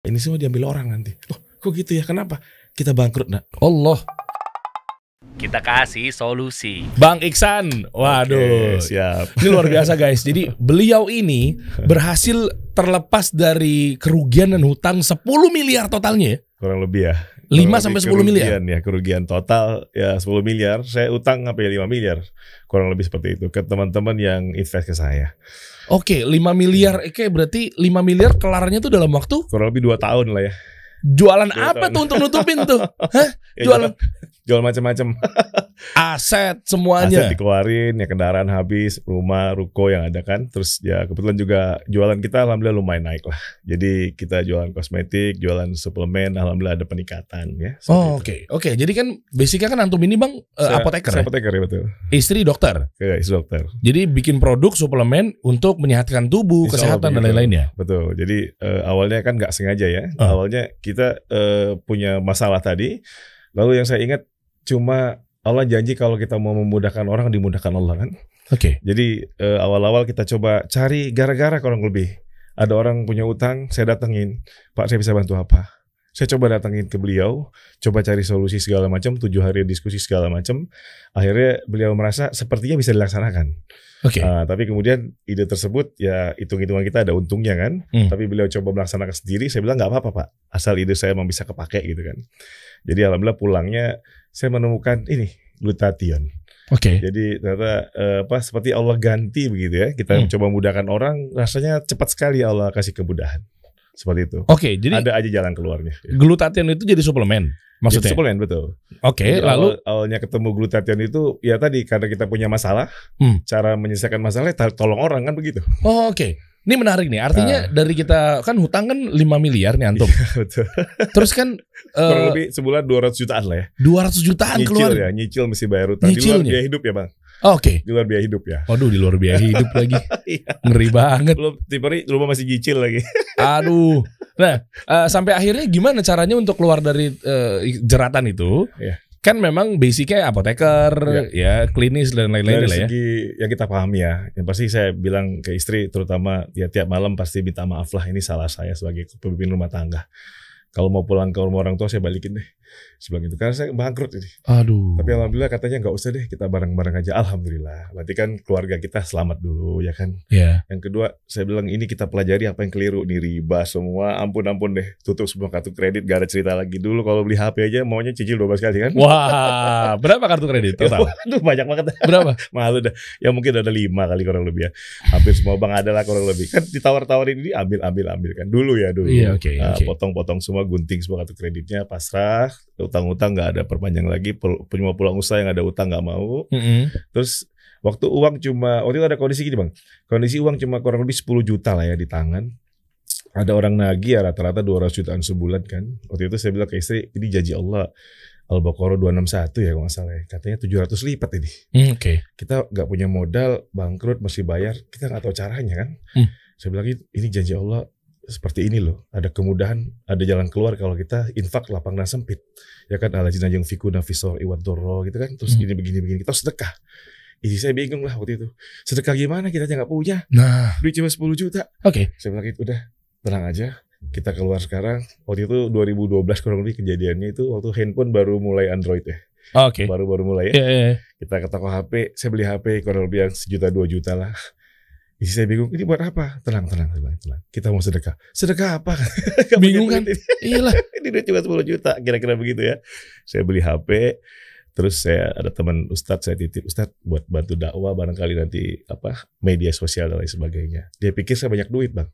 Ini semua diambil orang nanti. Loh, kok gitu ya? Kenapa? Kita bangkrut, nak. Allah. Kita kasih solusi. Bang Iksan. Waduh. Oke, siap. Ini luar biasa guys. Jadi beliau ini berhasil terlepas dari kerugian dan hutang 10 miliar totalnya ya. Kurang lebih ya. 5 Kurang sampai lebih 10 miliar. kerugian Ya, kerugian total ya 10 miliar. Saya utang sampai 5 miliar. Kurang lebih seperti itu ke teman-teman yang invest ke saya. Oke, 5 miliar. Oke, berarti 5 miliar kelarnya tuh dalam waktu Kurang lebih 2 tahun lah ya. Jualan Dua apa tuh untuk nutupin tuh? Hah? Ya, Jualan jual macam-macam. aset Aset semuanya. dikeluarin, ya kendaraan habis, rumah, ruko yang ada kan. Terus ya kebetulan juga jualan kita alhamdulillah lumayan naik lah. Jadi kita jualan kosmetik, jualan suplemen, alhamdulillah ada peningkatan ya. Oh, oke. Oke, jadi kan basicnya kan antum ini Bang eh, Saya- apoteker Saya ya? apoteker ya betul. Istri dokter. Ke istri dokter. Jadi bikin produk suplemen untuk menyehatkan tubuh, Insya Allah kesehatan dan begitu. lain-lainnya. Betul. Jadi eh, awalnya kan nggak sengaja ya. Ah. Awalnya kita eh, punya masalah tadi. Lalu yang saya ingat cuma Allah janji kalau kita mau memudahkan orang dimudahkan Allah kan. Oke. Jadi eh, awal-awal kita coba cari gara-gara kurang lebih. Ada orang punya utang, saya datengin. Pak saya bisa bantu apa? Saya coba datengin ke beliau, coba cari solusi segala macam, tujuh hari diskusi segala macam. Akhirnya beliau merasa sepertinya bisa dilaksanakan. Oke. Ah, tapi kemudian ide tersebut ya hitung-hitungan kita ada untungnya kan. Hmm. Tapi beliau coba melaksanakan sendiri. Saya bilang nggak apa-apa pak, asal ide saya memang bisa kepake gitu kan. Jadi alhamdulillah pulangnya saya menemukan ini glutathione. Oke. Jadi ternyata eh, apa seperti Allah ganti begitu ya. Kita Hmm. coba mudahkan orang, rasanya cepat sekali Allah kasih kemudahan. Seperti itu. Oke, jadi ada aja jalan keluarnya. glutathione itu jadi suplemen Jadi maksudnya. suplemen betul. Oke, Jadi lalu awal- awalnya ketemu glutathione itu ya tadi karena kita punya masalah, Hmm. cara menyelesaikan masalah ya tolong orang kan begitu. Oh, oke. Ini menarik nih. Artinya Ah. dari kita kan hutang kan 5 miliar nih antum. betul. Terus kan Kurang eh, lebih sebulan 200 jutaan lah ya. 200 jutaan nyicil keluar. ya, nyicil mesti bayar utang. Di luar Nyicilnya? biaya hidup ya bang, Oh, Oke. di luar biaya hidup ya. Waduh, di luar biaya hidup lagi. Iya. Ngeri banget. Belum tipe hari rumah masih nyicil lagi. Aduh. Nah, eh, sampai akhirnya gimana caranya untuk keluar dari eh, jeratan itu? Iya. Kan memang basicnya apoteker, ya klinis dan lain-lain Dari lah ya. segi yang kita pahami ya, yang pasti saya bilang ke istri terutama ya tiap malam pasti minta maaf lah ini salah saya sebagai pemimpin rumah tangga. Kalau mau pulang ke rumah orang tua saya balikin deh. Sebelah itu karena saya bangkrut ini. Aduh. Tapi alhamdulillah katanya nggak usah deh kita bareng-bareng aja. Alhamdulillah. Berarti kan keluarga kita selamat dulu ya kan. Ya. Yang kedua, saya bilang ini kita pelajari apa yang keliru nih riba semua. Ampun-ampun deh, tutup semua kartu kredit, gak ada cerita lagi dulu. Kalau beli HP aja maunya cicil 12 kali kan? Wah, berapa kartu kredit total? Waduh banyak banget. Berapa? Malu dah. Ya mungkin ada lima kali kurang lebih ya. Hampir semua bank ada lah kurang lebih. Kan ditawar-tawarin ini ambil, ambil, ambil kan. Dulu ya dulu. Iya, oke, Nah, oke. Potong-potong semua, gunting semua kartu kreditnya, pasrah. Utang-utang nggak ada perpanjang lagi. Cuma pulang usaha yang ada utang nggak mau. Mm-mm. Terus waktu uang cuma waktu itu ada kondisi gini bang, kondisi uang cuma kurang lebih 10 juta lah ya di tangan. Ada orang nagih ya rata-rata 200 jutaan sebulan kan. Waktu itu saya bilang ke istri, ini janji Allah. Al-Baqarah 261 ya kalau nggak salah ya. Katanya 700 lipat ini. Hmm, Oke. Kita nggak punya modal, bangkrut, mesti bayar. Kita nggak tahu caranya kan. Hmm. Saya bilang ini janji Allah seperti ini loh. Ada kemudahan, ada jalan keluar kalau kita infak lapang dan sempit. Ya kan alazina yang fikuna fisor iwad doro gitu kan. Terus Hmm. gini begini begini. Kita harus sedekah. Ini saya bingung lah waktu itu. Sedekah gimana kita aja nggak punya. Nah, Duit cuma 10 juta. oke. Saya bilang itu udah tenang aja. Kita keluar sekarang. Waktu itu 2012 kurang lebih kejadiannya itu waktu handphone baru mulai Android ya. Oke. Baru-baru mulai ya. Iya, iya, iya. Kita ke toko HP, saya beli HP kurang lebih yang sejuta dua juta lah. Isi saya bingung, ini buat apa? Tenang, tenang, tenang, tenang. Kita mau sedekah. Sedekah apa? Bingung kan? Iyalah. Ini duit cuma 10 juta, kira-kira begitu ya. Saya beli HP, terus saya ada teman Ustadz, saya titip Ustadz buat bantu dakwah, barangkali nanti apa media sosial dan lain sebagainya. Dia pikir saya banyak duit bang.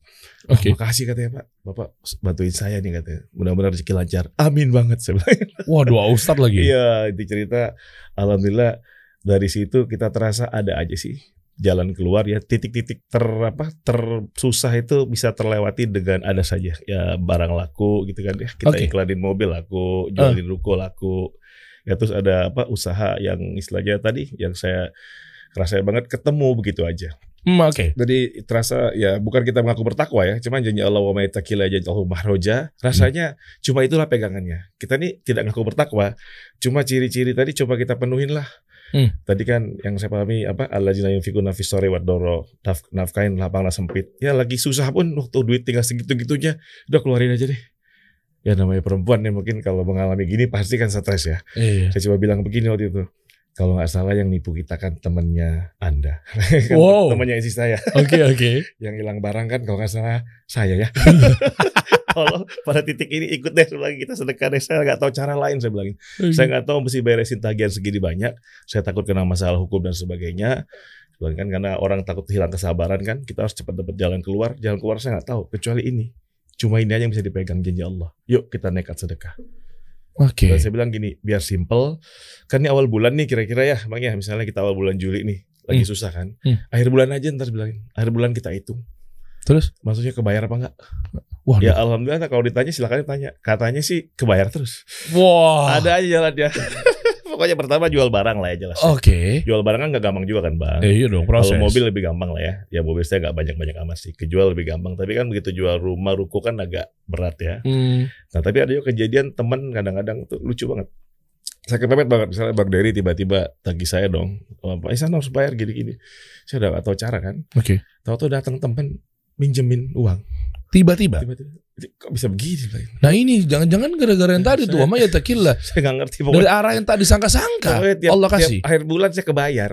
Oh, Oke. makasih katanya Pak, Bapak bantuin saya nih katanya. Mudah-mudahan rezeki lancar. Amin banget saya bilang. Waduh, Ustadz lagi. Iya, itu cerita. Alhamdulillah dari situ kita terasa ada aja sih jalan keluar ya titik-titik ter apa tersusah itu bisa terlewati dengan ada saja ya barang laku gitu kan ya kita Oke. iklanin mobil laku jualin ruko laku ya terus ada apa usaha yang istilahnya tadi yang saya kerasa banget ketemu begitu aja Hmm, oke. jadi terasa ya bukan kita mengaku bertakwa ya, cuman janji Allah wa may taqilla yaj'alhu mahroja. Rasanya cuma itulah pegangannya. Kita nih tidak ngaku bertakwa, cuma ciri-ciri tadi coba kita penuhin lah. Hmm. Tadi kan yang saya pahami apa alladzina yunfikuna fis sore wad doro naf, nafkain lapang lah sempit. Ya lagi susah pun waktu duit tinggal segitu-gitunya, udah keluarin aja deh. ya namanya perempuan nih mungkin kalau mengalami gini pasti kan stres ya. Iya. Saya coba bilang begini waktu itu. Kalau nggak salah yang nipu kita kan temennya Anda. Kan Wow. Temennya istri saya. Oke oke. Yang hilang barang kan kalau nggak salah saya ya. kalau pada titik ini ikut deh saya bilang kita sedekah deh. Saya nggak tahu cara lain saya bilang. Saya nggak tahu mesti beresin tagihan segini banyak. Saya takut kena masalah hukum dan sebagainya. Bilang kan karena orang takut hilang kesabaran kan, kita harus cepat dapat jalan keluar. Jalan keluar saya nggak tahu kecuali ini. Cuma ini aja yang bisa dipegang janji Allah. Yuk kita nekat sedekah. Oke. Dan saya bilang gini, biar simple. Kan ini awal bulan nih kira-kira ya, Bang ya. Misalnya kita awal bulan Juli nih, lagi Hmm. susah kan. Hmm. Akhir bulan aja ntar bilangin. Akhir bulan kita hitung. Terus? Maksudnya kebayar apa enggak? Wah. Ya alhamdulillah kalau ditanya silakan ditanya. Katanya sih kebayar terus. Wah. Ada aja jalannya. Pokoknya pertama jual barang lah ya jelas. Oke. Jual barang kan nggak gampang juga kan bang. Eh, iya dong Kalau proses. mobil lebih gampang lah ya. Ya mobil saya nggak banyak-banyak amat sih. Kejual lebih gampang. Tapi kan begitu jual rumah, ruko kan agak berat ya. Hmm. Nah tapi ada juga kejadian teman kadang-kadang tuh lucu banget. Saya kepepet banget. Misalnya Bang Dery tiba-tiba tagih saya dong. Oh, Pak Isan harus bayar gini-gini. Saya udah gak tahu cara kan. Oke. Tahu-tahu datang temen minjemin uang. Tiba-tiba. Tiba-tiba. Kok bisa begini? Nah ini jangan-jangan gara-gara yang tadi tuh, Saya- ama ya takillah. Saya nggak ngerti. Dari Pokoknya, arah yang tak disangka-sangka. pokoknya tiap, Allah tiap kasih. akhir bulan saya kebayar.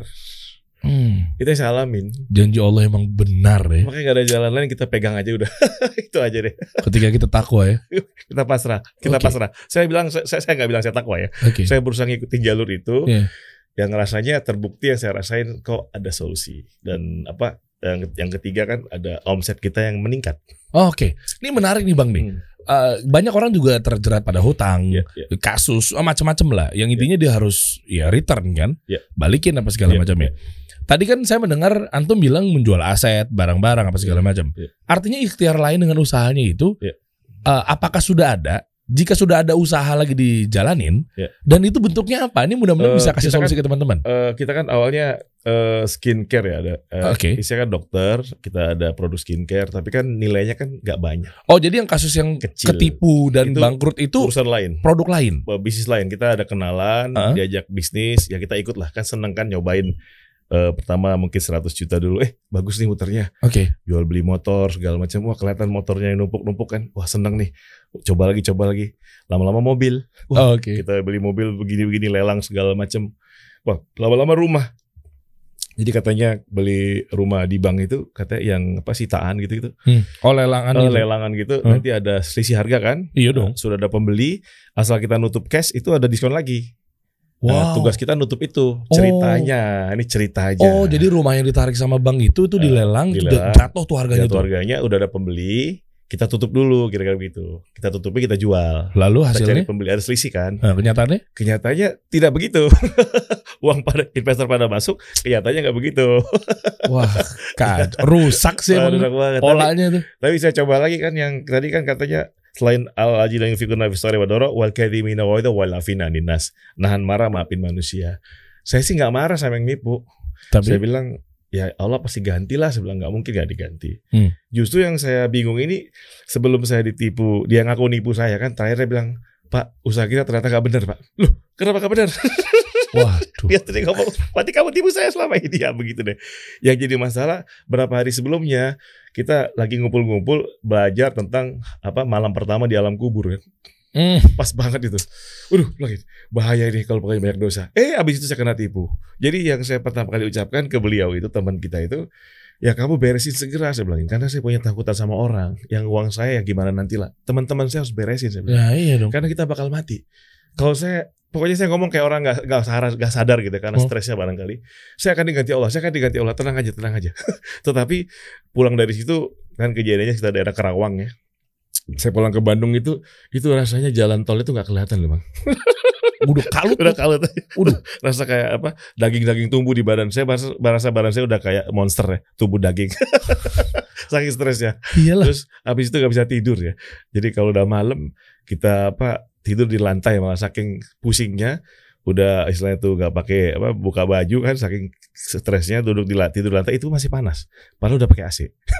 Hmm. Itu yang saya alamin. Janji Allah emang benar ya. Makanya gak ada jalan lain kita pegang aja udah. Itu aja deh. Ketika kita takwa ya. Kita pasrah. Kita Oke. pasrah. Saya bilang saya saya nggak bilang saya takwa ya. Oke. Saya berusaha ngikutin jalur itu. Iya. Yang rasanya terbukti yang saya rasain kok ada solusi. Dan apa yang, yang ketiga kan ada omset kita yang meningkat. Oh, Oke. Ini menarik nih Bang nih. Hmm. Eh, banyak orang juga terjerat pada hutang, Iya, iya. kasus, oh, macam-macam lah. Yang intinya dia harus ya return kan, Iya. balikin apa segala Iya, macamnya. Tadi kan saya mendengar antum bilang menjual aset, barang-barang apa segala macam. Iya. Artinya ikhtiar lain dengan usahanya itu, Iya. eh, apakah sudah ada? Jika sudah ada usaha lagi dijalanin, Iya. dan itu bentuknya apa? Ini mudah-mudahan Eh, bisa kasih solusi ke teman-teman. Eh, kita kan awalnya eh, skincare ya ada. Eh, Oke. Saya kan dokter, kita ada produk skincare, tapi kan nilainya kan nggak banyak. Oh, jadi yang kasus yang Kecil. ketipu dan Itu bangkrut itu Urusan lain. produk lain. Bisnis lain kita ada kenalan Heeh. diajak bisnis ya kita ikut lah kan seneng kan nyobain eh, pertama mungkin 100 juta dulu. Eh bagus nih muternya. Oke. jual beli motor segala macam. Wah kelihatan motornya yang numpuk-numpuk kan. Wah seneng nih. Coba lagi coba lagi. Lama-lama mobil. Oh, Oke. kita beli mobil begini-begini lelang segala macam. Wah lama-lama rumah. Jadi katanya beli rumah di bank itu katanya yang apa sitaan gitu gitu Hmm. Oh, lelangan Eh, gitu. lelangan gitu. Hmm. nanti ada selisih harga kan? Iya dong. sudah ada pembeli. Asal kita nutup cash itu ada diskon lagi Wow. Nah, tugas kita nutup itu ceritanya. Ini cerita aja. Oh, jadi rumah yang ditarik sama bank itu tuh Eh, dilelang, itu dilelang. jatuh tuh harganya Jatuh tuh. harganya udah ada pembeli, kita tutup dulu kira-kira begitu. Kita tutupi kita jual. Lalu Kita cari hasilnya? pembeli ada selisih kan. Nah, kenyataannya? Kenyataannya tidak begitu. Uang pada investor pada masuk, kenyataannya nggak begitu. Wah, kan rusak sih Wah, rusak banget. Tapi, polanya tuh. tapi saya coba lagi kan yang tadi kan katanya selain al ajil yang fikuna fi story wadoro wal kadhimina wa wal afina ninas. Nahan marah maafin manusia. Saya sih nggak marah sama yang nipu. Tapi Saya bilang ya Allah pasti gantilah. Saya bilang nggak mungkin nggak diganti. Hmm. Justru yang saya bingung ini sebelum saya ditipu, dia ngaku nipu saya kan. Terakhir dia bilang Pak usaha kita ternyata nggak benar Pak. Loh kenapa nggak benar? waduh. dia tadi ngomong berarti kamu tipu saya selama ini ya begitu deh. Yang jadi masalah berapa hari sebelumnya kita lagi ngumpul-ngumpul belajar tentang apa malam pertama di alam kubur kan. Hmm. Pas banget itu. Waduh, lagi bahaya ini kalau pakai banyak dosa. Eh, abis itu saya kena tipu. Jadi yang saya pertama kali ucapkan ke beliau itu teman kita itu, ya kamu beresin segera saya bilang karena saya punya takutan sama orang. Yang uang saya ya gimana nantilah. Teman-teman saya harus beresin saya bilang. Ya iya dong. Karena kita bakal mati. Kalau saya pokoknya saya ngomong kayak orang nggak nggak sadar nggak sadar gitu karena Hmm. stresnya barangkali. Saya akan diganti Allah, saya akan diganti Allah. Tenang aja, tenang aja. Tetapi pulang dari situ kan kejadiannya kita daerah Kerawang ya. Saya pulang ke Bandung itu itu rasanya jalan tol itu nggak kelihatan loh bang. Udah kalut. Udah kalut. Udah. rasa kayak apa? Daging-daging tumbuh di badan saya. Barasa badan saya udah kayak monster ya, tumbuh daging. Saking stresnya. Iyalah. Terus habis itu nggak bisa tidur ya. Jadi kalau udah malam kita apa tidur di lantai malah saking pusingnya udah istilahnya tuh nggak pakai apa buka baju kan saking stresnya duduk di tidur di lantai itu masih panas padahal udah pakai AC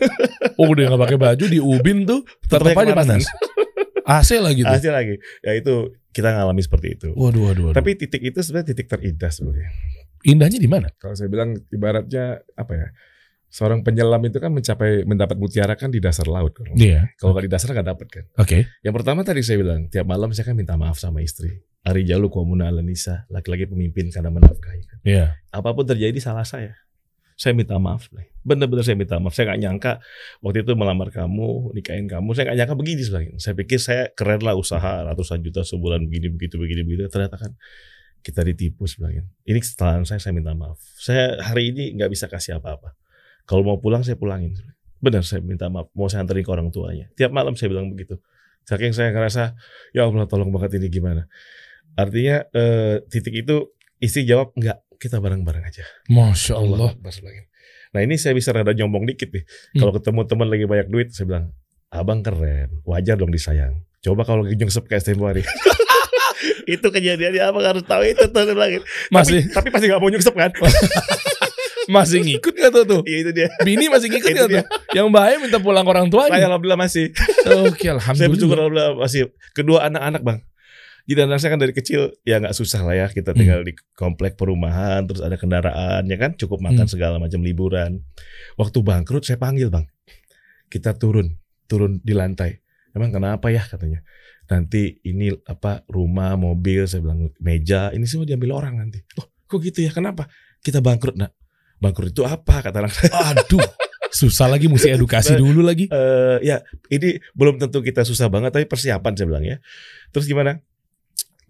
Oh, udah nggak pakai baju di ubin tuh tetap aja panas. AC lah gitu. AC lagi ya itu kita ngalami seperti itu Waduh, waduh, waduh. tapi titik itu sebenarnya titik terindah sebenarnya indahnya di mana? kalau saya bilang ibaratnya apa ya Seorang penyelam itu kan mencapai mendapat mutiara kan di dasar laut. Kalau Iya. kalau nggak di dasar nggak dapat kan. Oke. Yang pertama tadi saya bilang tiap malam saya kan minta maaf sama istri. Ari jalu komuna alanisa, laki-laki pemimpin karena menafkahi. kan. Iya. Apa pun terjadi salah saya. Saya minta maaf. Bener-bener saya minta maaf. Saya nggak nyangka waktu itu melamar kamu, nikahin kamu. Saya nggak nyangka begini sebenarnya. Saya pikir saya keren lah usaha ratusan juta sebulan begini begitu begini begitu. Ternyata kan kita ditipu sebenarnya. Ini kesalahan saya. Saya minta maaf. Saya hari ini nggak bisa kasih apa-apa. Kalau mau pulang saya pulangin. Benar saya minta maaf. Mau saya anterin ke orang tuanya. Tiap malam saya bilang begitu. Saking saya ngerasa ya Allah tolong banget ini gimana. Artinya eh, titik itu istri jawab enggak kita bareng-bareng aja. Masya Allah. Sebagian. Nah ini saya bisa rada nyombong dikit nih. Hmm. Kalau ketemu teman lagi banyak duit, saya bilang, abang keren, wajar dong disayang. Coba kalau lagi nyungsep kayak tempo hari. itu kejadiannya abang harus tahu itu tuh saya bilang. Masih Tapi, tapi pasti gak mau nyungsep kan? masih ngikut gak tuh tuh? Iya itu dia. Bini masih ngikut gak tuh? Yang bahaya minta pulang orang Saya tuanya. alhamdulillah masih. Oke, Saya bersyukur alhamdulillah. alhamdulillah masih. Kedua anak-anak bang. Jadi anak saya kan dari kecil ya nggak susah lah ya kita tinggal di komplek perumahan terus ada kendaraan ya kan cukup makan Hmm. segala macam liburan. Waktu bangkrut saya panggil bang, kita turun turun di lantai. Emang kenapa ya katanya? Nanti ini apa rumah mobil saya bilang meja ini semua diambil orang nanti. Oh kok gitu ya? Kenapa? Kita bangkrut nak. Bangkrut itu apa kata anak Aduh. Susah lagi mesti edukasi dulu lagi. eh ya ini belum tentu kita susah banget tapi persiapan saya bilang ya. Terus gimana?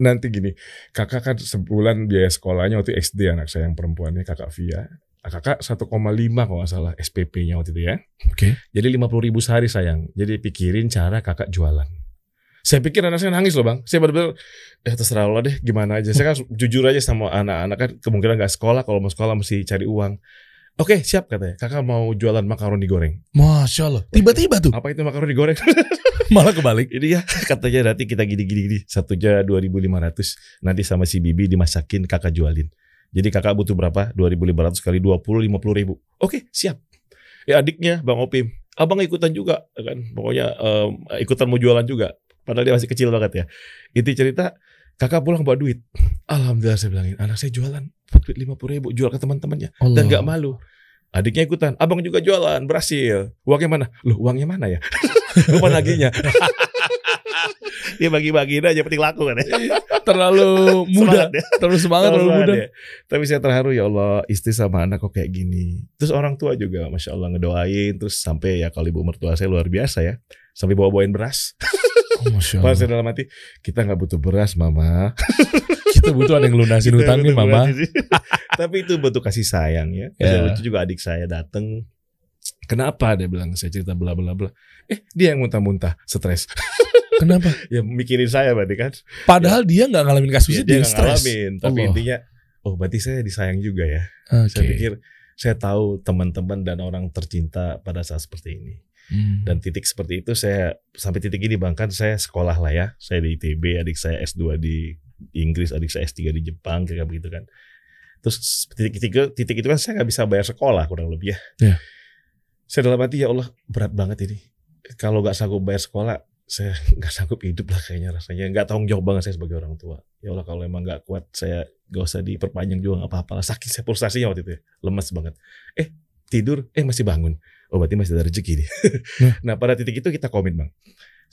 Nanti gini, kakak kan sebulan biaya sekolahnya waktu SD anak saya yang perempuannya kakak Via. Ah, Kakak 1,5 kalau nggak salah SPP-nya waktu itu ya. Oke. Jadi 50 ribu sehari sayang. Jadi pikirin cara kakak jualan. Saya pikir anak saya nangis loh bang. Saya benar-benar, eh terserah lo deh gimana aja. Saya kan jujur aja sama anak-anak kan kemungkinan nggak sekolah. Kalau mau sekolah mesti cari uang. Oke siap katanya. Kakak mau jualan makaroni goreng. Masya Allah. Tiba-tiba tuh. Apa itu makaroni goreng? Malah kebalik. Ini ya katanya nanti kita gini-gini Satunya 2500 Nanti sama si Bibi dimasakin kakak jualin Jadi kakak butuh berapa? 2500 kali 20 50 ribu Oke siap Ya adiknya Bang Opim Abang ikutan juga kan Pokoknya em, ikutan mau jualan juga Padahal dia masih kecil banget ya Inti cerita Kakak pulang bawa duit Alhamdulillah saya bilangin Anak saya jualan duit 50 ribu Jual ke teman-temannya Dan gak malu Adiknya ikutan, abang juga jualan, berhasil. Uangnya mana? Loh, uangnya mana ya? Lupa naginya. Dia bagi-bagiin aja penting laku kan ya. Terlalu muda. Semangat ya. Terlalu semangat, terlalu Semangat muda. ya. Tapi saya terharu ya Allah, istri sama anak kok kayak gini. Terus orang tua juga Masya Allah ngedoain. Terus sampai ya kalau ibu mertua saya luar biasa ya. Sampai bawa-bawain beras. Saya dalam hati, kita nggak butuh beras mama. Kita butuh ada yang lunasin hutangnya, butuh Mama. beras. Tapi itu bentuk kasih sayang ya. Ya. Itu juga adik saya dateng. Kenapa dia bilang saya cerita bla bla bla. Eh dia yang muntah-muntah, stres. Kenapa? ya mikirin saya berarti kan. Padahal dia nggak ngalamin kasus Dia, itu, dia dia stres. ngalamin, tapi Allah. intinya oh berarti saya disayang juga ya. Oke. Saya pikir saya tahu teman-teman dan orang tercinta pada saat seperti ini. Hmm. Dan titik seperti itu saya sampai titik ini bahkan saya sekolah lah ya. Saya di ITB, adik saya S2 di Inggris, adik saya S3 di Jepang kayak begitu kan. Terus titik titik titik itu kan saya nggak bisa bayar sekolah kurang lebih ya. Iya. Saya dalam hati ya Allah berat banget ini. Kalau nggak sanggup bayar sekolah, saya nggak sanggup hidup lah kayaknya rasanya. Nggak tanggung jawab banget saya sebagai orang tua. Ya Allah kalau emang nggak kuat saya nggak usah diperpanjang juga nggak apa-apa lah. Sakit saya pulsasinya waktu itu ya. lemas banget. Eh tidur, eh masih bangun. Oh berarti masih ada rezeki nih. Nah. nah pada titik itu kita komit bang.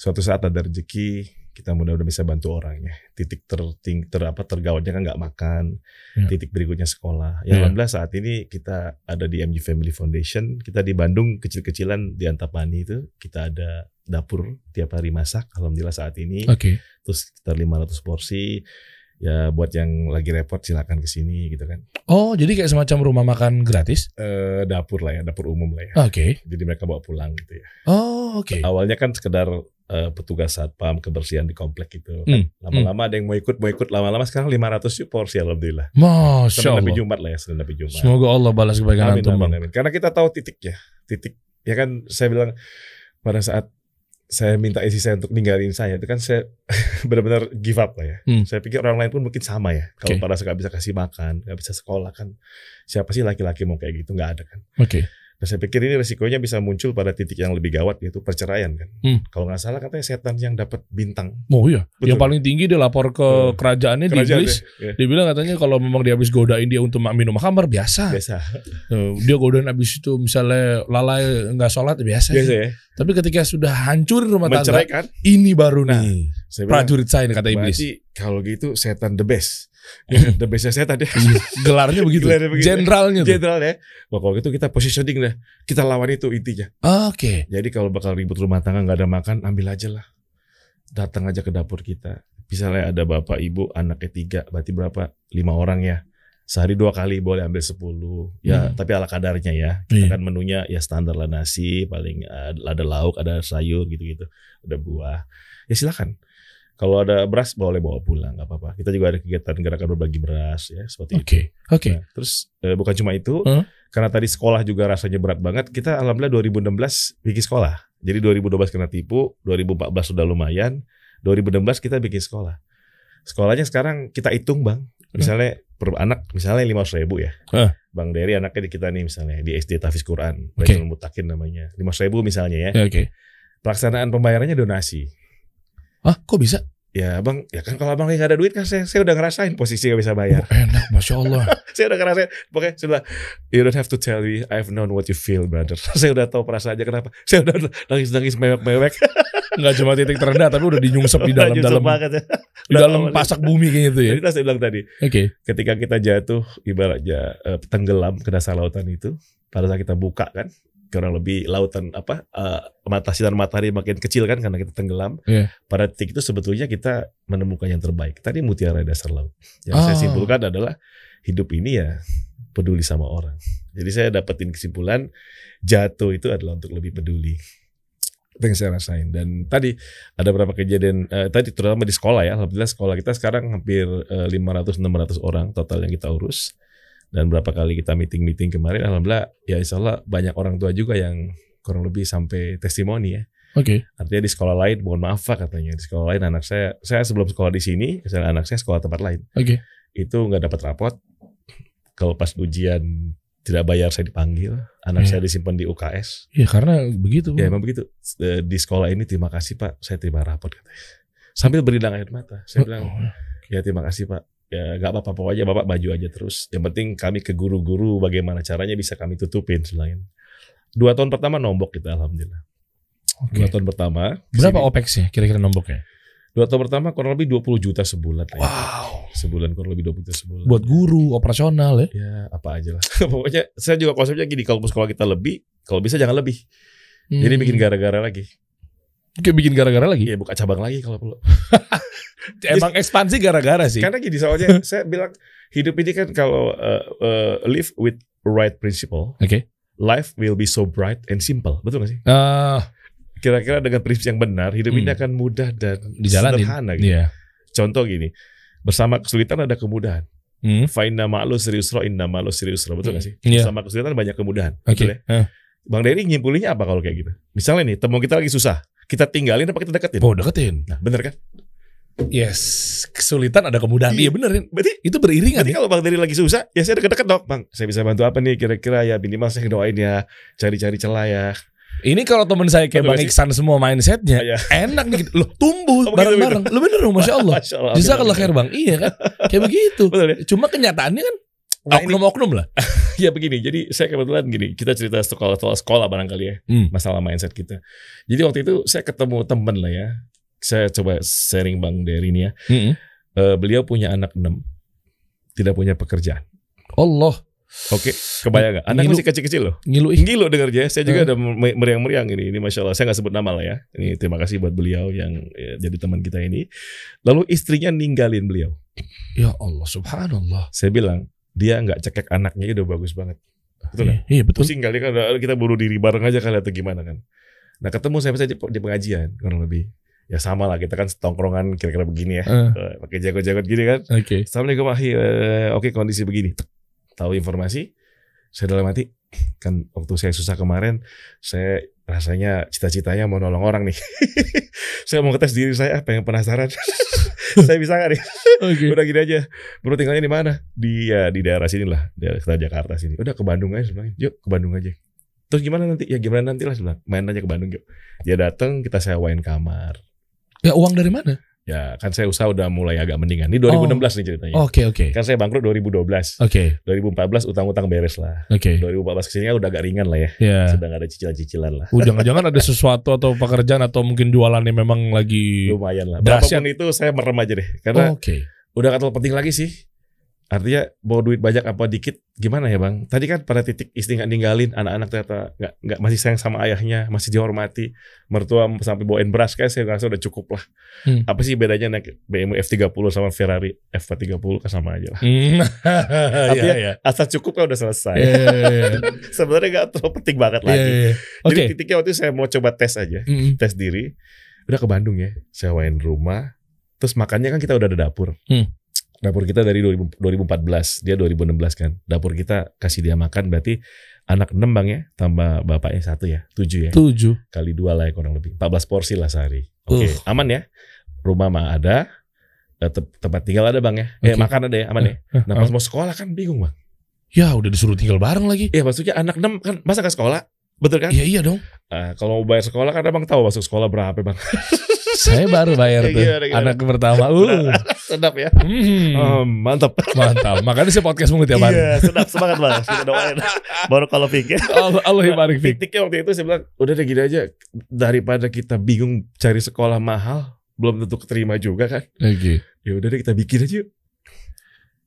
Suatu saat ada rezeki, kita mudah-mudahan bisa bantu orangnya. Titik terting ter apa tergawatnya kan nggak makan. Ya. Titik berikutnya sekolah. Ya. Ya alhamdulillah saat ini kita ada di MG Family Foundation. Kita di Bandung kecil-kecilan di Antapani itu kita ada dapur tiap hari masak. Alhamdulillah saat ini Oke. terus sekitar 500 porsi. Ya buat yang lagi repot silakan ke sini gitu kan. Oh, jadi kayak semacam rumah makan gratis? Eh dapur lah ya, dapur umum lah ya. Oke. Jadi mereka bawa pulang gitu ya. Oh, oke. Awalnya kan sekedar eh, petugas satpam kebersihan di komplek gitu. Lama-lama ada yang mau ikut, mau ikut. Lama-lama sekarang 500 yuk porsi alhamdulillah. Masya Senin Allah. Jumat lah ya, Senin sampai Jumat. Semoga Allah balas kebaikan Amin, antum, amin, Bang. amin. Karena kita tahu titiknya. Titik ya kan saya bilang pada saat saya minta isi saya untuk ninggalin saya itu kan saya benar-benar give up lah ya. Hmm. Saya pikir orang lain pun mungkin sama ya. Kalau pada saat nggak bisa kasih makan, nggak bisa sekolah kan, siapa sih laki-laki mau kayak gitu nggak ada kan. Oke. Dan saya pikir ini resikonya bisa muncul pada titik yang lebih gawat yaitu perceraian kan. Hmm. Kalau nggak salah katanya setan yang dapat bintang. Oh iya, Betul. yang paling tinggi dia lapor ke Hmm. kerajaannya di Kerajaan iblis. deh. Ya, Dia bilang katanya kalau memang dia habis godain dia untuk minum khamar biasa. biasa. Eh, Dia godain habis itu misalnya lalai nggak sholat biasa. Biasa ya. Tapi ketika sudah hancur rumah tangga, ini baru Nah, nih Saya bilang, prajurit saya kata iblis. berarti kalau gitu setan the best. Ya, the bestnya setan ya. Iya, Gelarnya begitu. Gelarnya begitu. Jenderalnya tuh. Jenderal ya. Wah, kalau gitu kita positioning dah. Kita lawan itu intinya. Oke. Jadi kalau bakal ribut rumah tangga nggak ada makan, ambil aja lah. Datang aja ke dapur kita. Misalnya ada bapak, ibu, anaknya tiga, berarti berapa? Lima orang ya. Sehari dua kali boleh ambil sepuluh. Ya, Hmm. tapi ala kadarnya ya. Kita Iya. kan menunya ya standar lah nasi, paling uh, ada lauk, ada sayur gitu-gitu, ada buah. Ya silakan. Kalau ada beras boleh bawa pulang, nggak apa-apa. Kita juga ada kegiatan gerakan berbagi beras ya, seperti itu. Oke. Oke. Nah, terus eh, bukan cuma itu, Hmm. karena tadi sekolah juga rasanya berat banget. Kita alhamdulillah 2016 bikin sekolah. Jadi 2012 kena tipu, 2014 sudah lumayan, 2016 kita bikin sekolah. Sekolahnya sekarang kita hitung bang, misalnya per anak misalnya lima ribu ya. Hmm. Bang Dery anaknya di kita nih misalnya di SD Tafiz Quran. Baitul Mutakin namanya, lima ribu misalnya ya. Ya, Oke. Pelaksanaan pembayarannya donasi. Ah, kok bisa? Ya bang, ya kan kalau abang nggak ada duit kan saya, saya udah ngerasain posisi nggak bisa bayar. Oh, enak, masya Allah. saya udah ngerasain pokoknya sudah you don't have to tell me I've known what you feel brother saya udah tahu perasaannya kenapa saya udah nangis nangis mewek mewek Nggak cuma titik terendah, tapi udah dinyungsep di dalam dalam banget ya. di dalam pasak bumi kayaknya itu ya. jadi saya bilang tadi Oke. ketika kita jatuh ibaratnya eh, tenggelam ke dasar lautan itu pada saat kita buka kan kurang lebih lautan apa eh, mata sinar matahari makin kecil kan karena kita tenggelam. Iya. pada titik itu sebetulnya kita menemukan yang terbaik. Tadi mutiara dasar laut. Yang saya Ah. simpulkan adalah hidup ini ya peduli sama orang. Jadi saya dapetin kesimpulan jatuh itu adalah untuk lebih peduli. Itu yang saya rasain. Dan tadi ada beberapa kejadian eh, tadi terutama di sekolah ya. Alhamdulillah sekolah kita sekarang hampir 500-600 orang total yang kita urus dan berapa kali kita meeting meeting kemarin alhamdulillah ya insya Allah banyak orang tua juga yang kurang lebih sampai testimoni ya Oke. artinya di sekolah lain mohon maaf Pak katanya di sekolah lain anak saya saya sebelum sekolah di sini misalnya anak saya sekolah tempat lain Oke. itu nggak dapat rapot kalau pas ujian tidak bayar saya dipanggil anak Iya. saya disimpan di UKS Ya karena begitu. Ya emang begitu. Eh, Di sekolah ini terima kasih Pak, saya terima rapot katanya. Sambil berdang air mata. Saya bilang, Oh, ya terima kasih Pak. Ya nggak apa-apa pokoknya Bapak maju aja terus. Yang penting kami ke guru-guru bagaimana caranya bisa kami tutupin selain. Dua tahun pertama nombok kita alhamdulillah. Oke. Dua tahun pertama. Berapa ke sini. OPEX-nya kira-kira nomboknya? Dua tahun pertama kurang lebih 20 juta sebulan. ya. Wow. Sebulan kurang lebih 20 juta sebulan. Buat guru operasional ya. Ya apa aja lah. pokoknya saya juga konsepnya gini. Kalau sekolah kita lebih, kalau bisa jangan lebih. Jadi Hmm. bikin gara-gara lagi. Kayak bikin gara-gara lagi. Iya buka cabang lagi kalau perlu. Emang ekspansi gara-gara sih. Karena gini soalnya saya bilang hidup ini kan kalau uh, uh, live with right principle, Oke. life will be so bright and simple. Betul gak sih? Ah, Kira-kira dengan prinsip yang benar, hidup ini Hmm. akan mudah dan dijalanin. sederhana. Gitu. Iya. Contoh gini, bersama kesulitan ada kemudahan. Hmm. Fa'inna ma'lu seriusro, inna ma'lu seriusro. Betul gak sih? Iya. Bersama kesulitan banyak kemudahan. Oke. Betul ya? Eh. Bang Dery nyimpulinnya apa kalau kayak gitu? Misalnya nih, teman kita lagi susah. Kita tinggalin apa kita deketin? Oh, deketin. Nah, bener kan? Yes. Kesulitan ada kemudahan. Iya. Iya bener. Berarti Itu beriringan ya. kalau Bang Dery lagi susah, ya saya deket-deket dong. Bang, saya bisa bantu apa nih kira-kira ya minimal saya doain ya, cari-cari celah ya. Ini kalau temen saya kayak Bang? Iksan semua mindsetnya Iya. enak nih. Loh tumbuh Oh, begitu, bareng-bareng. Lo bener dong Masya Allah. Masya Allah. Bisa kalau khair Bang. Iya kan. Kayak begitu. Betul ya? Cuma kenyataannya kan Nah, oknum-oknum lah. Ya begini, jadi saya kebetulan gini, kita cerita sekolah sekolah, sekolah barangkali ya, Hmm. masalah mindset kita. Jadi waktu itu saya ketemu temen lah ya, saya coba sharing Bang Dery ini ya. Mm-mm. Eh, beliau punya anak enam, tidak punya pekerjaan. Allah. Oke, kebayang gak? Anak Ngilu. masih kecil-kecil loh. Ngilu ih. Gilo denger aja. Saya juga Eh. ada me- meriang-meriang ini. Ini masya Allah. Saya nggak sebut nama lah ya. Ini terima kasih buat beliau yang ya, jadi teman kita ini. Lalu istrinya ninggalin beliau. Ya Allah subhanallah. Saya bilang dia nggak cekek anaknya udah bagus banget. Betul Iya, iya betul. Pusing kali kan "Ah, kita bunuh diri bareng aja kali atau gimana kan. Nah ketemu saya di, di pengajian kurang lebih. Ya sama lah kita kan setongkrongan kira-kira begini ya. Eh, Pakai jago-jago gini kan. Oke. Assalamualaikum Ahi. Eh, Oke kondisi begini. Tahu informasi. Saya dalam hati kan waktu saya susah kemarin saya rasanya cita-citanya mau nolong orang nih. saya mau ngetes diri saya pengen penasaran. saya bisa gak nih? Oke. Udah gini aja. Bro tinggalnya di mana? Di ya di daerah sini lah, daerah Jakarta sini. Udah ke Bandung aja sebenarnya. Yuk ke Bandung aja. Terus gimana nanti? Ya gimana nanti lah bilang. Main aja ke Bandung yuk. Dia datang, kita sewain kamar. Ya uang dari mana? Ya kan saya usaha udah mulai agak mendingan. Ini 2016 nih ceritanya. Oke oke. Kan saya bangkrut 2012. Oke 2014 utang-utang beres lah. oke. 2014 ke sini kan udah agak ringan lah ya. Ya. Sudah gak ada cicilan-cicilan lah. Uh, jangan-jangan ada sesuatu atau pekerjaan atau mungkin jualan yang memang lagi Lumayan lah. Dahsyat. Berapapun itu saya merem aja deh. Karena Oke. udah gak terlalu penting lagi sih. Artinya mau duit banyak apa dikit gimana ya bang? Tadi kan pada titik istri nggak ninggalin, anak-anak ternyata nggak nggak masih sayang sama ayahnya, masih dihormati, mertua sampai bawain beras kayak saya rasa udah cukup lah. Hmm. Apa sih bedanya naik BMW F30 sama Ferrari F30 kan sama aja lah. Hmm. Tapi Iya ya, iya. Asal cukup kan udah selesai. Iya, iya, iya. Sebenarnya nggak terlalu penting banget Iya, lagi. iya, iya. Oke. Jadi titiknya waktu itu saya mau coba tes aja, Mm-mm. tes diri. Udah ke Bandung ya, sewain rumah. Terus makannya kan kita udah ada dapur. Hmm. Dapur kita dari 2000 2014, dia 2016 kan. Dapur kita kasih dia makan berarti anak 6 bang ya, tambah bapaknya satu ya, 7 ya. Tujuh. Kali dua lah ya kurang lebih. 14 porsi lah sehari. Oke, Uh. aman ya. Rumah mah ada, eh, te- tempat tinggal ada bang ya. Eh Oke. makan ada ya, aman ya. Nah Ah. pas mau sekolah kan bingung bang. Ya udah disuruh tinggal bareng lagi. Iya maksudnya anak 6 kan masa ke sekolah? Betul kan? Iya iya dong. Nah, kalau mau bayar sekolah kan abang tahu masuk sekolah berapa bang? Saya baru bayar tuh Gimana, gimana? anak pertama. Uh. Sedap ya. Hmm. Oh, mantap. Mantap. Makanya saya podcast mulu tiap hari. Iya, sedap semangat bang. Kita doain. Baru kalau pikir. Allah, Allah yang barik Fik. Titiknya waktu itu saya bilang, udah deh gini aja. Daripada kita bingung cari sekolah mahal, belum tentu keterima juga kan. Oke. Ya udah deh kita bikin aja yuk.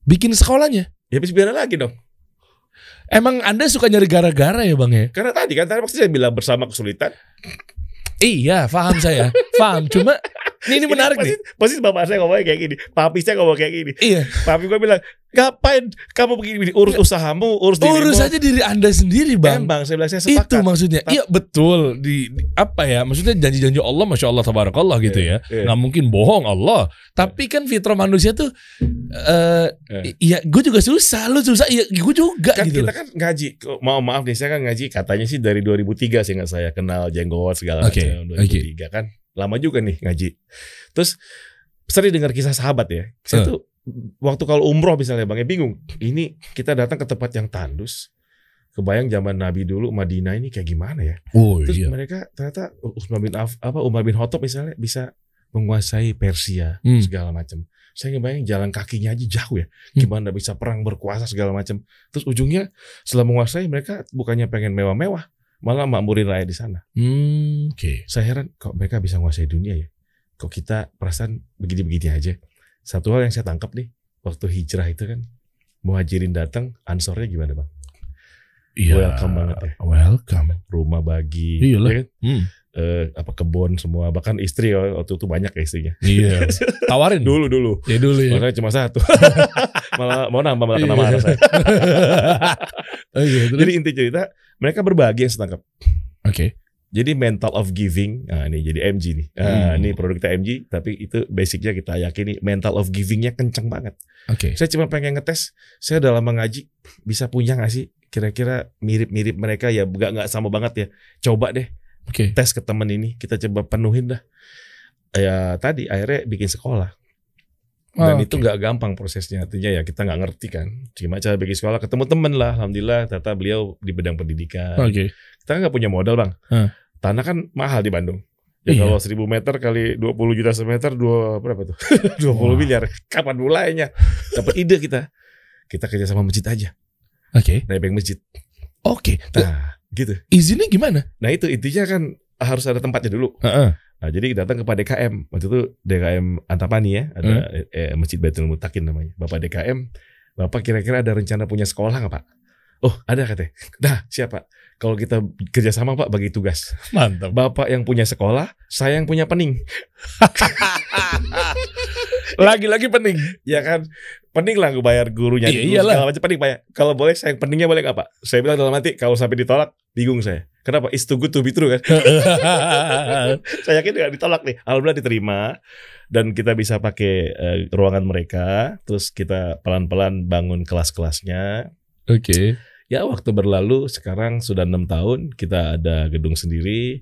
Bikin sekolahnya. Ya habis biar lagi dong. Emang Anda suka nyari gara-gara ya Bang ya? Karena tadi kan tadi waktu saya bilang bersama kesulitan. Iya, paham saya. paham. Cuma ini, ini menarik pasti, nih. Pasti bapak saya ngomongnya kayak gini. Papi saya ngomong kayak gini. Iya. Papi gue bilang, ngapain kamu begini, urus usahamu, urus dirimu. Urus aja diri Anda sendiri, Bang. Bang, saya bilang saya Itu sepakat. maksudnya. Tap- Iya betul. Di, di- apa ya? Maksudnya janji-janji Allah, masya Allah, tabarakallah gitu ya. Iya. Nggak mungkin bohong Allah. Tapi kan fitrah manusia tuh, eh Eh. iya, gue juga susah, lu susah, iya, gue juga kan gitu. kita loh. kan ngaji mau maaf nih saya kan ngaji katanya sih dari 2003 sih nggak saya kenal jenggot segala Oke, macam 2003 kan lama juga nih ngaji terus sering dengar kisah sahabat ya saya Eh. tuh waktu kalau umroh misalnya bang ya bingung ini kita datang ke tempat yang tandus kebayang zaman Nabi dulu Madinah ini kayak gimana ya Oh terus iya. mereka ternyata Utsman bin Af, apa Umar bin Khattab misalnya bisa menguasai Persia Hmm. segala macam saya ngebayang jalan kakinya aja jauh ya Hmm. gimana bisa perang berkuasa segala macam terus ujungnya setelah menguasai mereka bukannya pengen mewah-mewah malah makmurin rakyat di sana Hmm, Oke. saya heran kok mereka bisa menguasai dunia ya kok kita perasaan begini-begini aja satu hal yang saya tangkap nih waktu hijrah itu kan muhajirin datang ansornya gimana bang Iya. Welcome banget ya. Welcome. rumah bagi Iyalah. ya kan? Hmm. Eh, apa kebun semua bahkan istri ya, waktu itu banyak ya istrinya Iya. Tawarin. dulu dulu Ya dulu ya. Makanya cuma satu malah mau nambah malah kena Iya. marah saya oh, iya, terus? jadi inti cerita mereka berbagi yang saya tangkap Oke. Jadi mental of giving, nah ini jadi MG nih. Nah, Hmm. ini produk kita MG, tapi itu basicnya kita yakini mental of givingnya kenceng banget. Oke. Saya cuma pengen ngetes, saya dalam mengaji bisa punya nggak sih kira-kira mirip-mirip mereka ya, nggak nggak sama banget ya. Coba deh Oke. tes ke temen ini, kita coba penuhin dah. Ya tadi akhirnya bikin sekolah. Dan Oh, itu nggak gampang prosesnya, artinya ya kita nggak ngerti kan. Gimana cara bikin sekolah, ketemu temen lah, alhamdulillah. Ternyata beliau di bidang pendidikan. Oke. Kita nggak punya modal bang. Hah. Tanah kan mahal di Bandung. Ya Iya. kalau 1000 meter kali 20 juta semeter dua berapa tuh? 20 Wah. miliar. Kapan mulainya? Dapat ide kita. Kita kerja sama masjid aja. Oke. Nebeng masjid. Oke. Nah, gitu. Izinnya gimana? Nah, itu intinya kan harus ada tempatnya dulu. Heeh. Nah, jadi datang ke Pak DKM. Waktu itu DKM Antapani ya, ada Hmm. eh, Masjid Baitul Mutakin namanya. Bapak DKM, Bapak kira-kira ada rencana punya sekolah nggak Pak? Oh, ada katanya. Nah, siapa? Kalau kita kerjasama Pak bagi tugas. Mantap. Bapak yang punya sekolah, saya yang punya pening. Lagi-lagi pening. Ya kan, pening lah gue bayar gurunya. Iya, iyalah. segala macam pening bayar. Kalau boleh saya yang peningnya boleh nggak Pak? Saya bilang dalam hati, kalau sampai ditolak, bingung saya. Kenapa? It's too good to be true kan? saya yakin nggak ditolak nih. Alhamdulillah diterima dan kita bisa pakai eh, ruangan mereka. Terus kita pelan-pelan bangun kelas-kelasnya. Oke. Ya waktu berlalu sekarang sudah enam tahun kita ada gedung sendiri.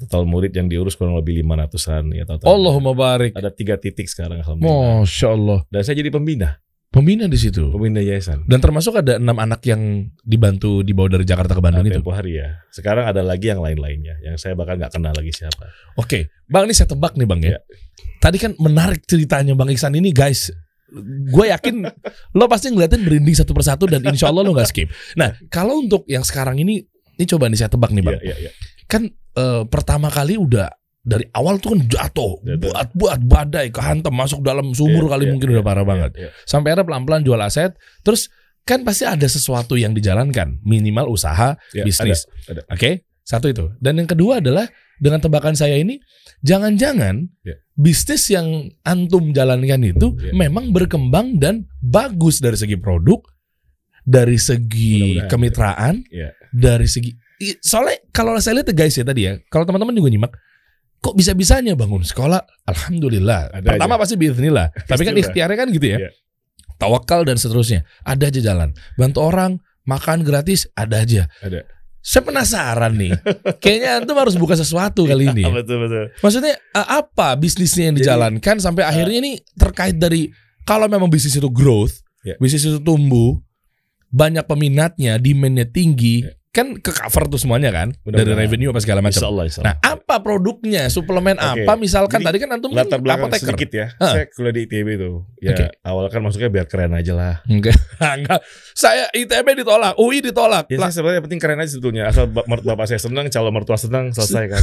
Total murid yang diurus kurang lebih 500-an ya total. Allahumma barik. Ada tiga titik sekarang alhamdulillah. Masya Allah. Dan saya jadi pembina. Pembina di situ. pembina yayasan. Dan termasuk ada enam anak yang dibantu dibawa dari Jakarta ke Bandung Nah, itu. tempo hari ya. Sekarang ada lagi yang lain-lainnya, yang saya bahkan nggak kenal lagi siapa. Oke, Bang ini saya tebak nih Bang ya. Ya. Tadi kan menarik ceritanya Bang Iksan ini guys. Gue yakin lo pasti ngeliatin berinding satu persatu dan insya Allah lo nggak skip. Nah kalau untuk yang sekarang ini, ini coba nih saya tebak nih Bang. Iya, iya, iya. Kan eh, pertama kali udah dari awal tuh kan jatuh, buat buat badai kehantam masuk dalam sumur Iya, kali iya, mungkin iya, udah parah iya, banget. iya. Sampai akhirnya pelan-pelan jual aset, terus kan pasti ada sesuatu yang dijalankan, minimal usaha, Iya, bisnis. Oke, satu itu. Dan yang kedua adalah dengan tebakan saya ini, jangan-jangan Ya. bisnis yang antum jalankan itu Ya. memang berkembang dan bagus dari segi produk, dari segi Mudah-mudahan. kemitraan, Iya. dari segi soalnya kalau saya lihat ya guys ya tadi ya, kalau teman-teman juga nyimak, kok bisa-bisanya bangun sekolah? Alhamdulillah. Ada Pertama aja. pasti biiznillah. Tapi kan Bismillah. ikhtiarnya kan gitu ya. Iya. Tawakal dan seterusnya. Ada aja jalan. Bantu orang, makan gratis, ada aja. Ada. Saya penasaran nih. Kayaknya antum harus buka sesuatu kali ini. ya. betul betul. Maksudnya eh, apa bisnisnya yang Jadi, dijalankan sampai akhirnya ini terkait dari kalau memang bisnis itu growth, Ya. bisnis itu tumbuh, banyak peminatnya, demandnya tinggi, Ya. Kan ke cover tuh semuanya kan dari Mudah-mudahan. revenue apa segala macam. Insya Allah, insya Nah, apa produknya? Suplemen Oke. apa? Misalkan Jadi, tadi kan antum latar kan belakang apoteker. sedikit ya. Hah. Saya kuliah di ITB tuh. Ya Oke. awal kan masuknya biar keren aja lah. Enggak, enggak. Saya ITB ditolak, UI ditolak. Ya Lah, sebenarnya penting keren aja sebetulnya. Asal bapak saya senang, calon mertua senang, selesai kan.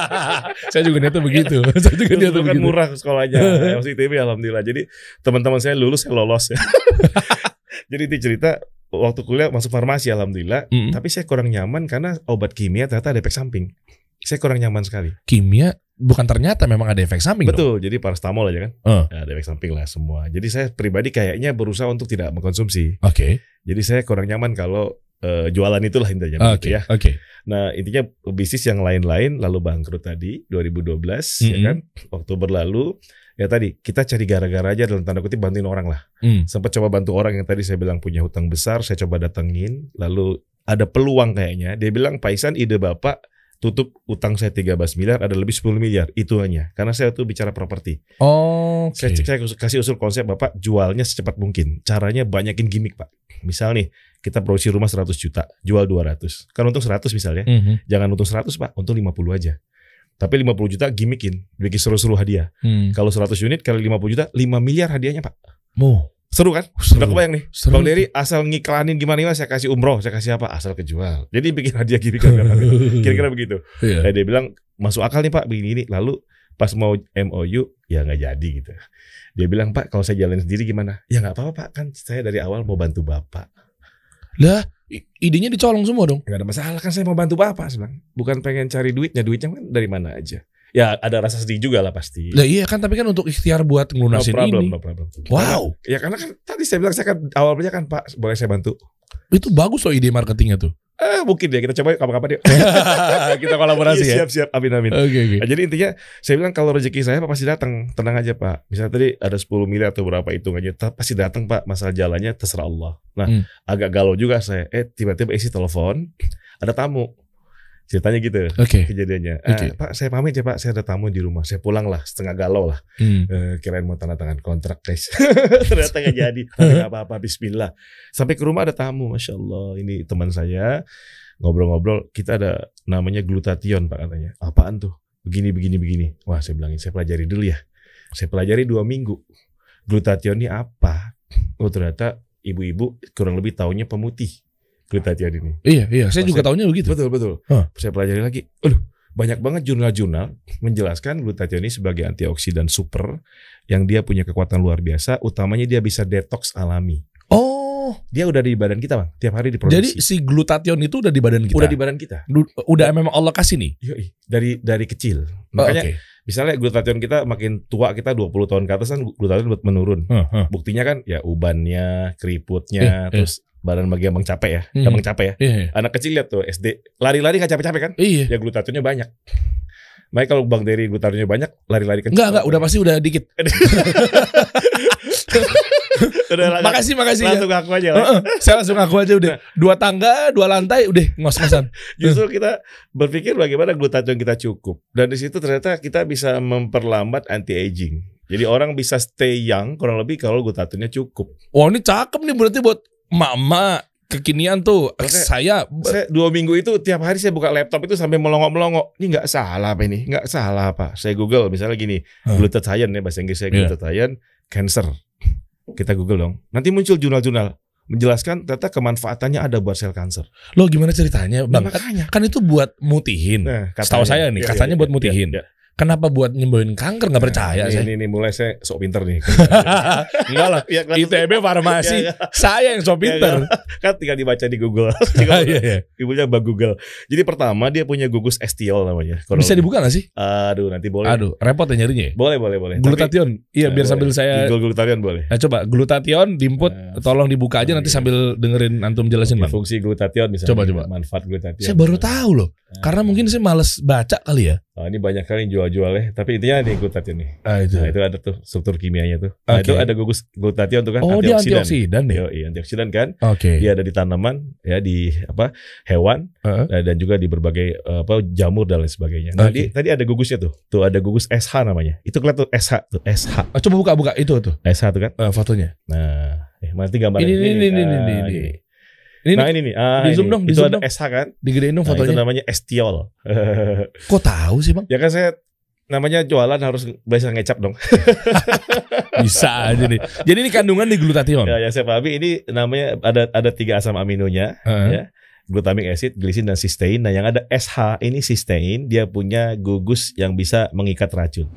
saya juga niatnya begitu. saya juga niatnya kan begitu. murah sekolahnya. Ya, Masih ITB alhamdulillah. Jadi teman-teman saya lulus, saya lolos ya. Jadi itu cerita waktu kuliah masuk farmasi alhamdulillah. Mm. Tapi saya kurang nyaman karena obat kimia ternyata ada efek samping. Saya kurang nyaman sekali. Kimia bukan ternyata memang ada efek samping. dong. Betul. Jadi paracetamol aja kan. Eh. Ya, ada efek samping lah semua. Jadi saya pribadi kayaknya berusaha untuk tidak mengkonsumsi. Oke. Jadi saya kurang nyaman kalau eh, jualan itulah intinya Oke. begitu ya. Oke. Nah, intinya bisnis yang lain-lain lalu bangkrut tadi 2012 ya Mm-mm. kan. Waktu berlalu ya tadi kita cari gara-gara aja dalam tanda kutip bantuin orang lah. Hmm. Sempat coba bantu orang yang tadi saya bilang punya hutang besar, saya coba datengin, lalu ada peluang kayaknya. Dia bilang, "Pak Isan, ide Bapak tutup utang saya 13 miliar ada lebih 10 miliar itu hanya karena saya tuh bicara properti Oke. saya, saya kasih usul konsep bapak jualnya secepat mungkin caranya banyakin gimmick pak misal nih kita produksi rumah 100 juta jual 200 kan untung 100 misalnya Mhm. jangan untung 100 pak untung 50 aja tapi 50 juta gimmickin bikin seru-seru hadiah Hmm. kalau 100 unit kali 50 juta 5 miliar hadiahnya pak Mau. seru kan Seru. udah kebayang nih Seru Bang. Dery asal ngiklanin gimana gimana saya kasih umroh saya kasih apa asal kejual jadi bikin hadiah gimmick kira-kira begitu Iya. Eh, dia bilang masuk akal nih Pak begini ini. Lalu pas mau MOU ya nggak jadi gitu. Dia bilang Pak kalau saya jalan sendiri gimana? Ya nggak apa-apa Pak kan saya dari awal mau bantu Bapak. Lah, idenya dicolong semua dong. Nggak ada masalah kan saya mau bantu Bapak. Bilang. Bukan pengen cari duitnya duitnya kan dari mana aja. Ya ada rasa sedih juga lah pasti. Lah iya kan tapi kan untuk ikhtiar buat No ngelunasin problem, ini. no problem. Wow. Ya karena kan tadi saya bilang saya kan awalnya kan Pak boleh saya bantu. Itu bagus loh ide marketingnya tuh. Eh mungkin ya kita coba kapan-kapan yuk. Kita kolaborasi ya. Siap siap amin amin. Oke oke. Nah, jadi intinya saya bilang kalau rezeki saya Pak pasti datang, tenang aja Pak. Misalnya tadi ada 10 miliar atau berapa hitung aja, pasti datang Pak. Masalah jalannya terserah Allah. Nah, Hmm. agak galau juga saya. Eh tiba-tiba isi telepon, ada tamu. Ceritanya gitu Oke. kejadiannya. Eh, Oke. Pak saya pamit ya Pak, saya ada tamu di rumah. Saya pulang lah, setengah galau lah. Hmm. Eh, kirain mau tanda tangan kontrak guys. Ternyata nggak jadi. Tapi nggak apa-apa, Bismillah. Sampai ke rumah ada tamu, masya Allah. Ini teman saya ngobrol-ngobrol. Kita ada namanya glutathione pak katanya. Apaan tuh? Begini, begini, begini. Wah saya bilangin, saya pelajari dulu ya. Saya pelajari dua minggu. Glutathione ini apa? Oh ternyata ibu-ibu kurang lebih taunya pemutih glutathione ini. Iya iya. Saya Pas juga saya- taunya begitu. Betul betul. Hah. Saya pelajari lagi. Aduh, banyak banget jurnal-jurnal menjelaskan glutathione ini sebagai antioksidan super yang dia punya kekuatan luar biasa. Utamanya dia bisa detox alami. Oh. Dia udah di badan kita bang, tiap hari Jadi diproduksi. si glutathione itu udah di badan kita. udah di badan kita. Udah memang Allah kasih nih. Yoi, dari dari kecil. Oh, Makanya Oke. misalnya glutathione kita makin tua kita 20 tahun ke atas kan glutathione buat menurun. Hah, hah. Buktinya kan ya ubannya, keriputnya, Eh, eh. Badan bagi gampang capek ya, Hmm. gampang capek ya. Iya. iya. Anak kecil lihat tuh SD lari-lari nggak capek-capek kan? Iya. ya glutationnya banyak. Makanya kalau Bang Dery glutationnya banyak, lari-lari kencang. Enggak enggak. Udah pasti udah dikit. Udah Makasih makasih ya. langsung ngaku aja. lah. Heeh, saya langsung aku aja udah dua tangga dua lantai udah ngos-ngosan Justru kita berpikir bagaimana glutathione kita cukup. Dan di situ ternyata kita bisa memperlambat anti aging. Jadi orang bisa stay young kurang lebih kalau glutationnya cukup. Wah ini cakep nih berarti buat emak-emak kekinian tuh. Oke. Saya Saya dua minggu itu tiap hari saya buka laptop itu sampai melongok-melongok. Ini nggak salah apa ini? Nggak salah apa? Saya Google misalnya gini, Hmm. glutathione ya bahasa Inggrisnya Iya. glutathione cancer. Kita Google dong. Nanti muncul jurnal-jurnal menjelaskan ternyata kemanfaatannya ada buat sel kanker. lo gimana ceritanya bang? Kan, makanya. kan itu buat mutihin. Nah, Setahu saya nih, Iya, katanya iya, buat iya, mutihin. iya. Kenapa buat nyembuhin kanker nggak percaya Nah, saya? Ini, ini mulai saya sok pinter nih. Enggak lah. Iya, kelihatan. ITB farmasi, Iya, saya yang so pinter. kan tinggal dibaca di Google. Iya, iya. Ibunya Mbak Google. Jadi pertama dia punya gugus estiol namanya. Kurang Bisa dibuka gak sih? Aduh, nanti boleh. Aduh, repot ya nyarinya ya. Boleh, boleh, boleh. Glutathione. Iya, Nah, biar boleh. sambil saya Google glutathione boleh. Nah, coba glutathione diinput, Nah, tolong dibuka aja oh, nanti iya. sambil dengerin antum jelasin, Bang. fungsi glutathione misalnya. Coba, coba. Manfaat glutathione. Saya baru tahu loh. Nah, Karena mungkin saya males baca kali ya. oh, ini banyak kali yang jual-jual ya. Tapi intinya nih glutathione nih. Ah, itu. Nah, itu ada tuh struktur kimianya tuh. Nah, Oke. itu ada gugus glutathione tuh kan oh, dia antioksidan ya. Yo, iya, antioksidan kan. Oke. Dia ada di tanaman, ya di apa hewan, Heeh. eh, dan juga di berbagai apa jamur dan lain sebagainya. Nah, Oke. di- tadi ada gugusnya tuh. Tuh ada gugus SH namanya. Itu kelihatan tuh SH tuh, SH. Oh, coba buka buka itu tuh SH tuh kan. eh, fotonya. Nah, eh mana gambar Ini, ini, ini, ini, Ah, ini, ini. ini. Ini nah ini nih, ah, di zoom ini. dong, di itu zoom ada dong. SH kan. digedein dong Nah, itu fotonya. namanya estiol. Kok tahu sih, Bang? ya kan saya namanya jualan harus bisa ngecap dong. Bisa aja nih. Jadi ini kandungan di glutathione. ya, yang saya pahami ini namanya ada ada tiga asam aminonya, Heeh. ya. glutamic acid, glisin dan cysteine. Nah, yang ada SH ini cysteine, dia punya gugus yang bisa mengikat racun.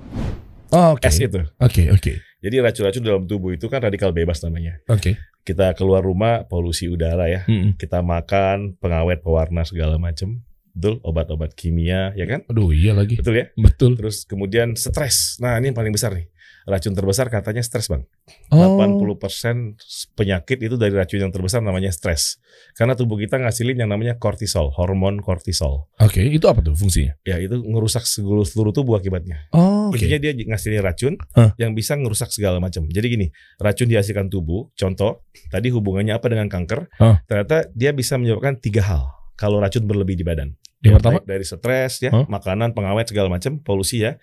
Oh, Oke. S itu. Oke, oke. Jadi racun-racun dalam tubuh itu kan radikal bebas namanya. Oke. Kita keluar rumah polusi udara ya. Mm-mm. Kita makan pengawet pewarna segala macam. Betul, obat-obat kimia ya kan? Aduh, iya lagi. Betul ya? Betul. Terus kemudian stres. Nah, ini yang paling besar nih. Racun terbesar katanya stres, Bang. Oh. 80% penyakit itu dari racun yang terbesar namanya stres. Karena tubuh kita ngasilin yang namanya kortisol, hormon kortisol. Oke, itu apa tuh fungsinya? Ya, itu ngerusak seluruh, seluruh tubuh akibatnya. Oh, oke. Intinya dia ngasilin racun Hah. yang bisa ngerusak segala macam. Jadi gini, racun dihasilkan tubuh, contoh, tadi hubungannya apa dengan kanker? Hah. Ternyata dia bisa menyebabkan tiga hal kalau racun berlebih di badan. Yang Ya, pertama? dari stres ya, Hah? makanan, pengawet segala macam, polusi ya,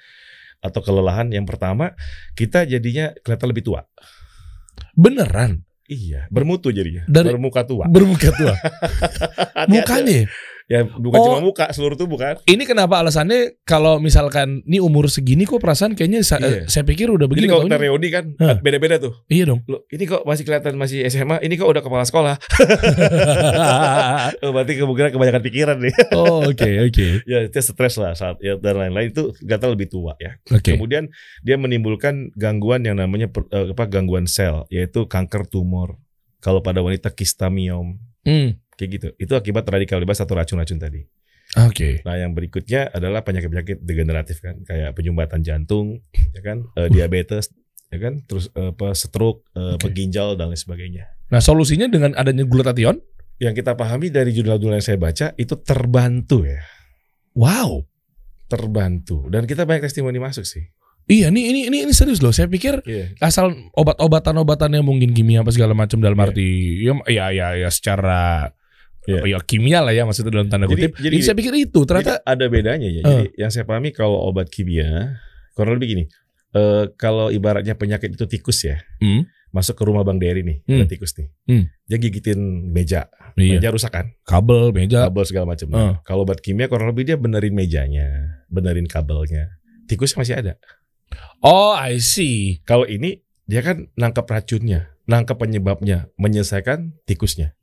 atau kelelahan. Yang pertama, kita jadinya kelihatan lebih tua. Beneran Iya, bermutu jadinya, Dari- bermuka tua. bermuka tua. Mukanya. Ya bukan Oh. cuma muka, seluruh tubuh kan. Ini kenapa alasannya kalau misalkan ini umur segini kok perasaan kayaknya sa- Iya. saya pikir udah Jadi begini kalau reuni kan Hah. beda-beda tuh. Iya dong. Loh, ini kok masih kelihatan masih SMA, ini kok udah kepala sekolah. Oh, berarti kemungkinan kebanyakan pikiran nih. oh, oke oke. ya itu stres lah saat ya, dan lain-lain itu gatal lebih tua ya. Oke. Kemudian dia menimbulkan gangguan yang namanya eh, apa gangguan sel yaitu kanker tumor. Kalau pada wanita kistamiom Hmm, kayak gitu. Itu akibat radikal bebas atau racun-racun tadi. Oke. Nah, yang berikutnya adalah penyakit-penyakit degeneratif kan, kayak penyumbatan jantung, ya kan, eh, diabetes, ya kan, terus eh, apa stroke, eh, Oke. ginjal dan lain sebagainya. Nah solusinya dengan adanya glutathione, Yang kita pahami dari jurnal-jurnal yang saya baca itu terbantu ya, wow. terbantu. Dan kita banyak testimoni masuk sih. Iya, ini ini ini, ini serius loh. Saya pikir Iya. asal obat-obatan-obatan yang mungkin kimia apa segala macam dalam Iya. arti ya ya ya, ya secara Iya. ya kimia lah ya maksudnya dalam tanda Jadi- kutip. jadi Ini saya pikir itu ternyata Jadi ada bedanya ya. Jadi yang saya pahami kalau obat kimia, kurang lebih gini. eh, kalau ibaratnya penyakit itu tikus ya, Hmm. masuk ke rumah Bang Dery nih, Hmm. ada tikus nih, Hmm. dia gigitin meja, iya. meja rusak kan, kabel, meja. kabel segala macam. Nah, Kalau obat kimia kurang lebih dia benerin mejanya, benerin kabelnya, tikus masih ada. Oh, I see. Kalau ini dia kan nangkap racunnya, nangkap penyebabnya, menyelesaikan tikusnya,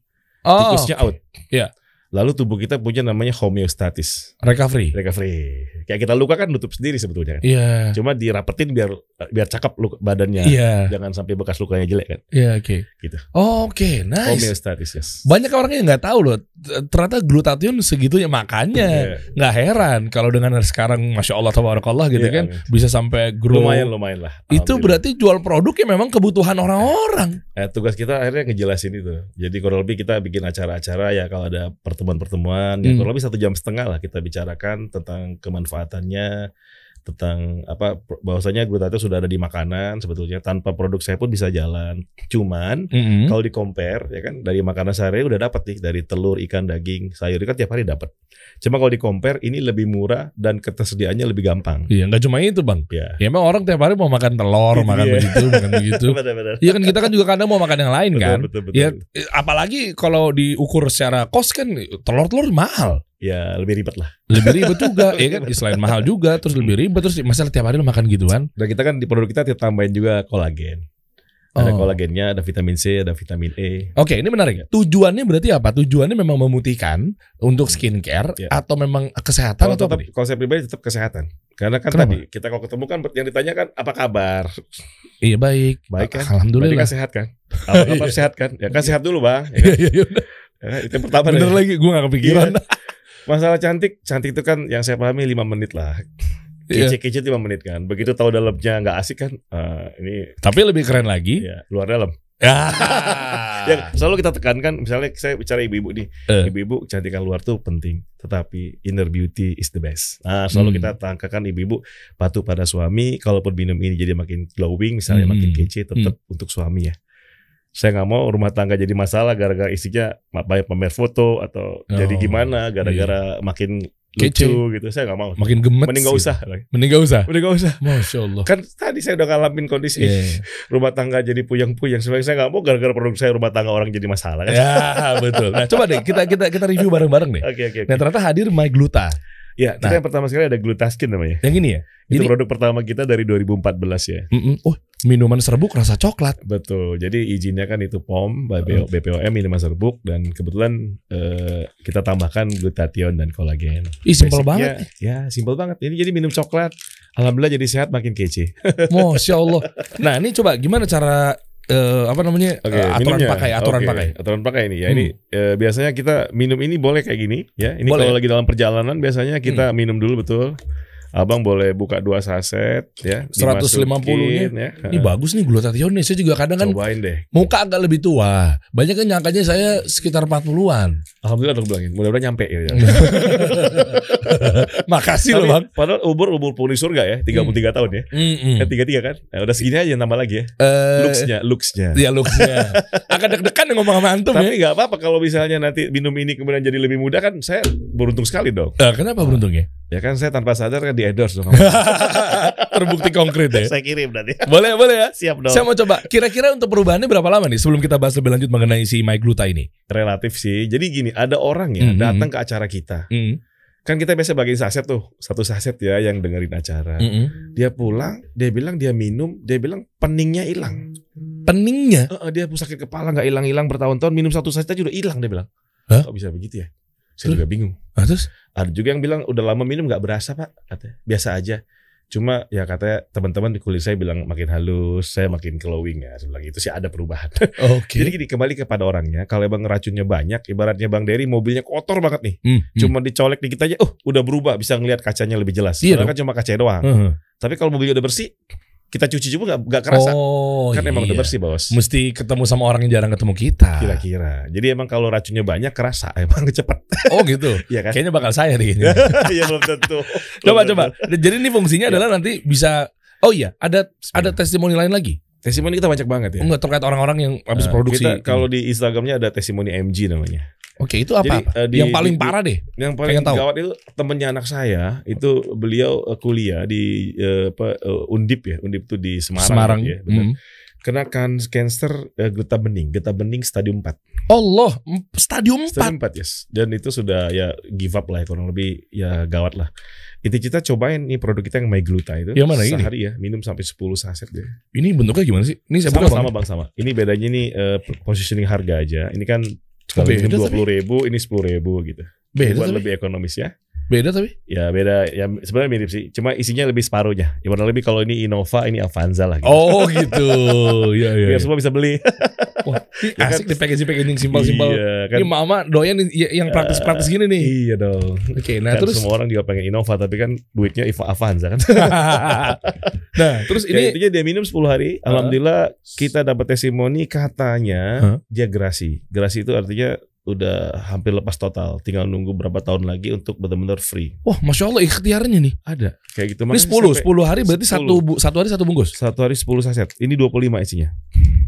Oh, tikusnya oke. out. Iya. Lalu tubuh kita punya namanya homeostatis, Recovery. recovery. Kayak kita luka kan nutup sendiri sebetulnya. kan. Iya. Cuma dirapetin biar biar cakep luka badannya. Iya. Jangan sampai bekas lukanya jelek kan. Iya, oke. Gitu. Oh, Oke, nice. Homeostatis, yes. Banyak orang yang nggak tahu loh. Ternyata glutathione segitunya makanya Iya. nggak heran kalau dengan sekarang masya Allah tabarakallah gitu Iya, kan amin. bisa sampai grow. Lumayan lumayan lah. Itu berarti jual produk yang memang kebutuhan orang-orang. Eh, tugas kita akhirnya ngejelasin itu. Jadi kurang lebih kita bikin acara-acara ya kalau ada pertemuan-pertemuan ya Hmm. kurang lebih satu jam setengah lah kita bicarakan tentang kemanfaatannya, tentang apa bahwasanya glutathione sudah ada di makanan sebetulnya tanpa produk saya pun bisa jalan. Cuman Mm-mm. kalau di compare ya kan dari makanan sehari udah dapat nih dari telur, ikan, daging, sayur kan tiap hari dapat. Cuma kalau di compare ini lebih murah dan ketersediaannya lebih gampang. Iya, nggak cuma itu bang. Ya. Ya emang orang tiap hari mau makan telur, Itu makan dia. begitu, makan begitu. Iya kan kita kan juga kadang mau makan yang lain kan. Betul, betul, Ya betul. eh, apalagi kalau diukur secara kos kan telur-telur mahal. Ya lebih ribet lah. Lebih ribet juga, ya kan? Selain mahal juga, terus lebih ribet terus masalah tiap hari lo makan gituan. Dan kita kan di produk kita kita tambahin juga kolagen. Ada Oh. kolagennya, ada vitamin C, ada vitamin E. Oke, ini menarik. Tujuannya berarti apa? Tujuannya memang memutihkan untuk skincare Ya. atau memang kesehatan Kalau atau apa tetap, nih? kalau saya pribadi tetap kesehatan. Karena kan Kenapa? tadi kita kalau ketemu kan yang ditanyakan apa kabar? Iya baik. Baik kan? Berarti Alhamdulillah. kan sehat kan? Apa kabar sehat kan? Ya kan sehat dulu bang. Ya, Iya kan? iya iya. udah. Ya kan? Itu yang pertama Bener deh. lagi, gue gak kepikiran. Masalah cantik, cantik itu kan yang saya pahami 5 menit lah. Iya. Kece-kece 5 menit kan. Begitu tahu dalamnya nggak asik kan, eh, ini Tapi lebih keren lagi. ya luar dalam. Ya. Ya, selalu kita tekankan misalnya saya bicara ibu-ibu nih. Eh. Ibu-ibu kecantikan luar tuh penting, tetapi inner beauty is the best. Nah, selalu Hmm. kita tangkakan ibu-ibu patuh pada suami, kalaupun minum ini jadi makin glowing, misalnya Hmm. makin kece tetap untuk suami ya. Saya nggak mau rumah tangga jadi masalah gara-gara isinya banyak pamer foto atau jadi Oh, gimana gara-gara makin Kece. lucu gitu. Saya nggak mau. Makin gemet. Mending nggak sih. usah. Mending gak usah. Mending nggak usah. Masya Allah. Kan tadi saya udah ngalamin kondisi Iya. rumah tangga jadi puyeng-puyeng. Sebenarnya saya nggak mau gara-gara produk saya rumah tangga orang jadi masalah. Kan? Ya betul. Nah coba deh kita kita kita review bareng-bareng deh. Oke oke. oke. Nah ternyata hadir My Gluta. Ya, kita Nah. yang pertama sekali ada glutaskin namanya. Yang ini ya. Itu Jadi produk pertama kita dari 2014 ya. mm-mm. oh minuman serbuk rasa coklat. Betul. Jadi izinnya kan itu POM, BPO, BPOM minuman serbuk dan kebetulan eh, kita tambahkan glutathione dan kolagen. Ih simpel banget. Ya, simpel banget. Ini jadi minum coklat. Alhamdulillah jadi sehat makin kece. Masya Allah. Nah ini coba gimana cara eh, apa namanya Oke, eh, aturan minumnya. pakai aturan Oke, pakai. Aturan pakai ini ya. Hmm. Ini eh, biasanya kita minum ini boleh kayak gini ya. Ini Boleh. Hmm. kalau lagi dalam perjalanan biasanya kita minum dulu betul. Abang boleh buka dua saset ya. 150-nya. dimasukin, ya. Ini bagus nih glutathione. Saya juga kadang kan Cobain deh. muka agak lebih tua. Banyak kan nyangkanya saya sekitar 40-an. Alhamdulillah dong bilangin. Mudah-mudahan nyampe ya. Makasih Tapi loh bang. Padahal umur umur penghuni surga ya, 33 tahun ya. Mm-mm. Kan 33 kan? Nah, udah segini aja nambah lagi ya. Eh, Looksnya, looksnya. Ya looksnya. Agak deg-degan ngomong sama antum ya. Tapi nggak apa-apa kalau misalnya nanti minum ini kemudian jadi lebih mudah kan saya beruntung sekali dong. Eh, kenapa beruntungnya? Ya kan saya tanpa sadar kan di endorse dong. Terbukti konkret ya. saya kirim nanti. Boleh, boleh ya. Siap dong. Saya mau coba. Kira-kira untuk perubahannya berapa lama nih sebelum kita bahas lebih lanjut mengenai si My Gluta ini? Relatif sih. Jadi gini, ada orang ya Hmm, datang ke acara kita. Mm, Kan kita biasa bagiin saset tuh, satu saset ya yang dengerin acara. mm, mm. Dia pulang, dia bilang dia minum, dia bilang peningnya hilang. Peningnya. Heeh, dia sakit kepala nggak hilang-hilang bertahun-tahun minum satu saset aja udah hilang dia bilang. Hah? Kok bisa begitu ya? Saya juga bingung. Ah, terus? Ada juga yang bilang udah lama minum nggak berasa pak, katanya biasa aja. Cuma ya katanya teman-teman di kulit saya bilang makin halus, saya makin glowing ya. Bilang itu sih ada perubahan. Oke. Jadi gini kembali kepada orangnya. Kalau emang racunnya banyak, ibaratnya Bang Dery mobilnya kotor banget nih. Hmm, hmm. Cuma dicolek dikit aja, oh udah berubah, bisa ngelihat kacanya lebih jelas. Iya Padahal kan cuma kaca doang. Heeh. Tapi kalau mobilnya udah bersih, kita cuci juga nggak nggak kerasa. Oh, kan emang iya. udah bersih bos. Mesti ketemu sama orang yang jarang ketemu kita. Kira-kira. Jadi emang kalau racunnya banyak kerasa, emang cepet. Oh gitu. Iya kan? Kayaknya bakal saya nih. Iya belum tentu. coba coba. Jadi ini fungsinya adalah nanti bisa Oh iya, ada ada testimoni lain lagi. Testimoni kita banyak banget ya. Enggak terkait orang-orang yang habis Nah, produksi. Kita kalau di Instagramnya ada testimoni MG namanya. Oke, itu apa? Jadi, eh, di- yang paling di- parah deh. Yang paling Pengen tahu. gawat itu temennya anak saya itu beliau eh, kuliah di eh, apa Undip ya, Undip itu di Semarang, Semarang. ya, benar. Hmm. Kena kan cancer eh, getah bening, getah bening stadium 4. Allah, stadium 4. Stadium 4 yes. Dan itu sudah ya give up lah ya, kurang lebih ya gawat lah. Itu kita cobain nih produk kita yang My Gluta itu. Yang mana ini? Sehari ya, minum sampai 10 saset deh. Ini bentuknya gimana sih? Ini saya Sama buka sama Bang. bang sama. Ini bedanya nih eh, positioning harga aja. Ini kan beda minum dua puluh ribu, ini sepuluh ribu gitu. Beda Buat tapi. lebih ekonomis ya. Beda tapi. Ya beda, ya sebenarnya mirip sih. Cuma isinya lebih separuhnya. Ya kurang lebih kalau ini Innova, ini Avanza lah. Gitu. Oh gitu. Iya iya. Biar iya. semua bisa beli. Wah, Ya kan? asik di packaging packaging simpel-simpel. Iya, kan. Ini mama doyan y- yang praktis-praktis gini nih. Iya dong. Oke, nah Kan terus semua orang juga pengen Innova tapi kan duitnya Iva Avanza kan. Nah, terus Ya, ini intinya dia minum 10 hari. Alhamdulillah kita dapat testimoni katanya Hah? dia gerasi. Gerasi itu artinya udah hampir lepas total. Tinggal nunggu berapa tahun lagi untuk benar-benar free. Wah, masya Allah ikhtiarnya nih. Ada kayak gitu. Ini Makanya 10, sampai 10 hari berarti 10. satu bu, satu hari satu bungkus. Satu hari 10 saset. Ini 25 isinya.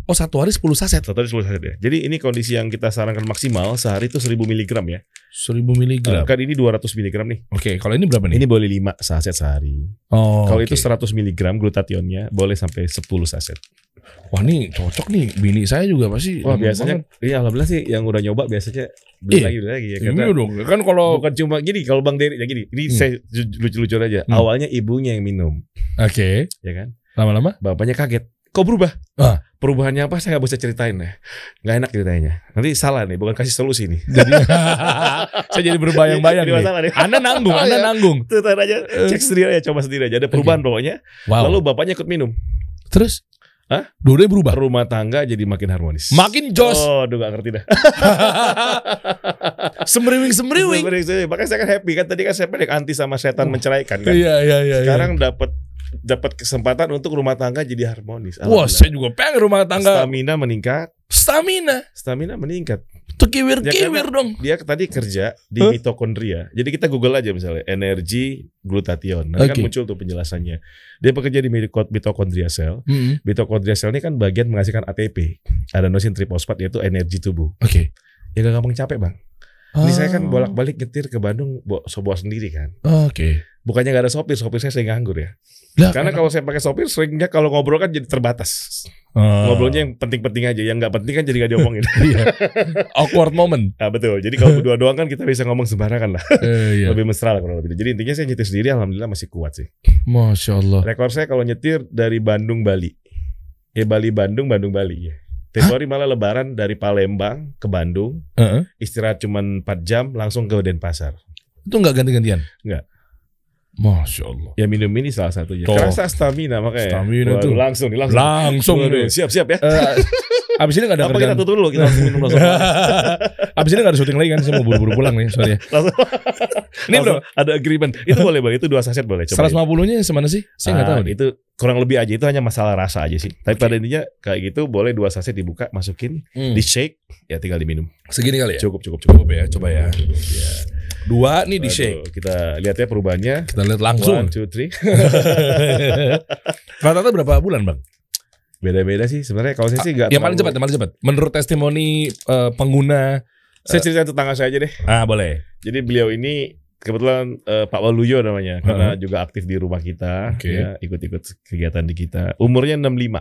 Oh, satu hari 10 saset. Satu hari 10 saset ya. Jadi ini kondisi yang kita sarankan maksimal sehari itu 1000 mg ya. 1000 miligram. Kan ini 200 mg nih. Oke, kalau ini berapa nih? Ini boleh 5 saset sehari. oh, Kalau oke. itu 100 mg glutathionnya boleh sampai 10 saset. Wah, nih cocok nih. Bini saya juga pasti. Wah biasanya, banget. iya alhamdulillah sih yang udah nyoba biasanya beli Iya. lagi beli lagi ya. Iya Karena dong. Kan kalau bukan cuma gini kalau Bang Dery ya gini. Ini Hmm. saya lucu-lucu aja. Hmm. Awalnya ibunya yang minum, Oke, ya kan? lama-lama Bapaknya kaget. Kok berubah? Ah. Perubahannya apa saya nggak bisa ceritain ya. Nggak enak ceritanya. Nanti salah nih, bukan kasih solusi nih. jadi saya jadi berbayang-bayang nih. nih. Anda nanggung, Anda Iya. nanggung. Tuh aja, cek sendiri aja, coba sendiri aja. Ada perubahan pokoknya. Wow. Lalu bapaknya ikut minum. terus? Hah? Dua-duanya berubah. Rumah tangga jadi makin harmonis. Makin jos. Oh, aduh gak ngerti dah. semriwing semriwing. Sebenarnya, Makanya saya kan happy kan tadi kan saya pendek anti sama setan menceraikan kan. Iya iya iya. Sekarang dapat dapat kesempatan untuk rumah tangga jadi harmonis. iya. Wah, saya juga pengen rumah tangga Stamina meningkat, stamina. stamina meningkat. Tuh kiwir Ya, dong. Dia tadi kerja di Huh? mitokondria. Jadi kita Google aja misalnya energi glutathione. Nanti kan Oke. muncul tuh penjelasannya. Dia bekerja di mito- mitokondria sel. Mm-mm. Mitokondria sel ini kan bagian menghasilkan ATP, adenosin triphosphate yaitu energi tubuh. Oke. Ya gak gampang capek bang. Ini saya kan Oh. bolak-balik nyetir ke Bandung bawa, sendiri kan. Oke. Bukannya gak ada sopir, sopir saya sering nganggur ya. Lah, Karena kalau saya pakai sopir seringnya kalau ngobrol kan jadi terbatas. Ah. Ngobrolnya yang penting-penting aja, yang nggak penting kan jadi gak diomongin. Iya. awkward moment. nah betul. Jadi kalau berdua doang kan kita bisa ngomong sembarangan lah. Eh, iya. Lebih mesra lah kalau lebih. Jadi intinya saya nyetir sendiri, alhamdulillah masih kuat sih. Masya Allah. Rekor saya kalau nyetir dari Bandung Bali. Ya Bali Bandung, Bandung Bali ya. Februari malah lebaran dari Palembang ke Bandung, Heeh. istirahat cuma 4 jam langsung ke Denpasar. Itu nggak ganti-gantian? Nggak. Masya Allah. Ya minum ini salah satunya. Tuh. Kerasa stamina makanya. Stamina Waduh, tuh. Langsung nih, langsung. Langsung Waduh, nih. siap-siap ya. Eh, abis ini nggak ada Apa kita kerjaan. tutup dulu? Kita langsung minum langsung. abis ini nggak ada syuting lagi kan? Saya mau buru-buru pulang nih. Sorry ya. langsung. Ini Langsung bro, ada agreement. Itu boleh bang. Itu dua saset boleh. Coba. 150-nya yang semana sih? Saya nggak Ah, tahu nih. Itu kurang lebih aja. Itu hanya masalah rasa aja sih. Tapi pada intinya kayak gitu boleh dua saset dibuka, masukin, Hmm. di shake, ya tinggal diminum. Segini kali ya? Cukup, cukup, cukup. Cukup ya, coba ya. Dua nih di shake. Kita lihat ya perubahannya. Kita lihat langsung. One, two, three. Rata-rata berapa bulan bang? Beda-beda sih. Sebenarnya kalau saya sih nggak. Yang paling cepat, yang paling cepat. Menurut testimoni eh, pengguna. Saya cerita tetangga saya aja deh. Ah boleh. Jadi beliau ini kebetulan eh, Pak Waluyo namanya karena juga aktif di rumah kita, Oke. ya, ikut-ikut kegiatan di kita. Umurnya 65,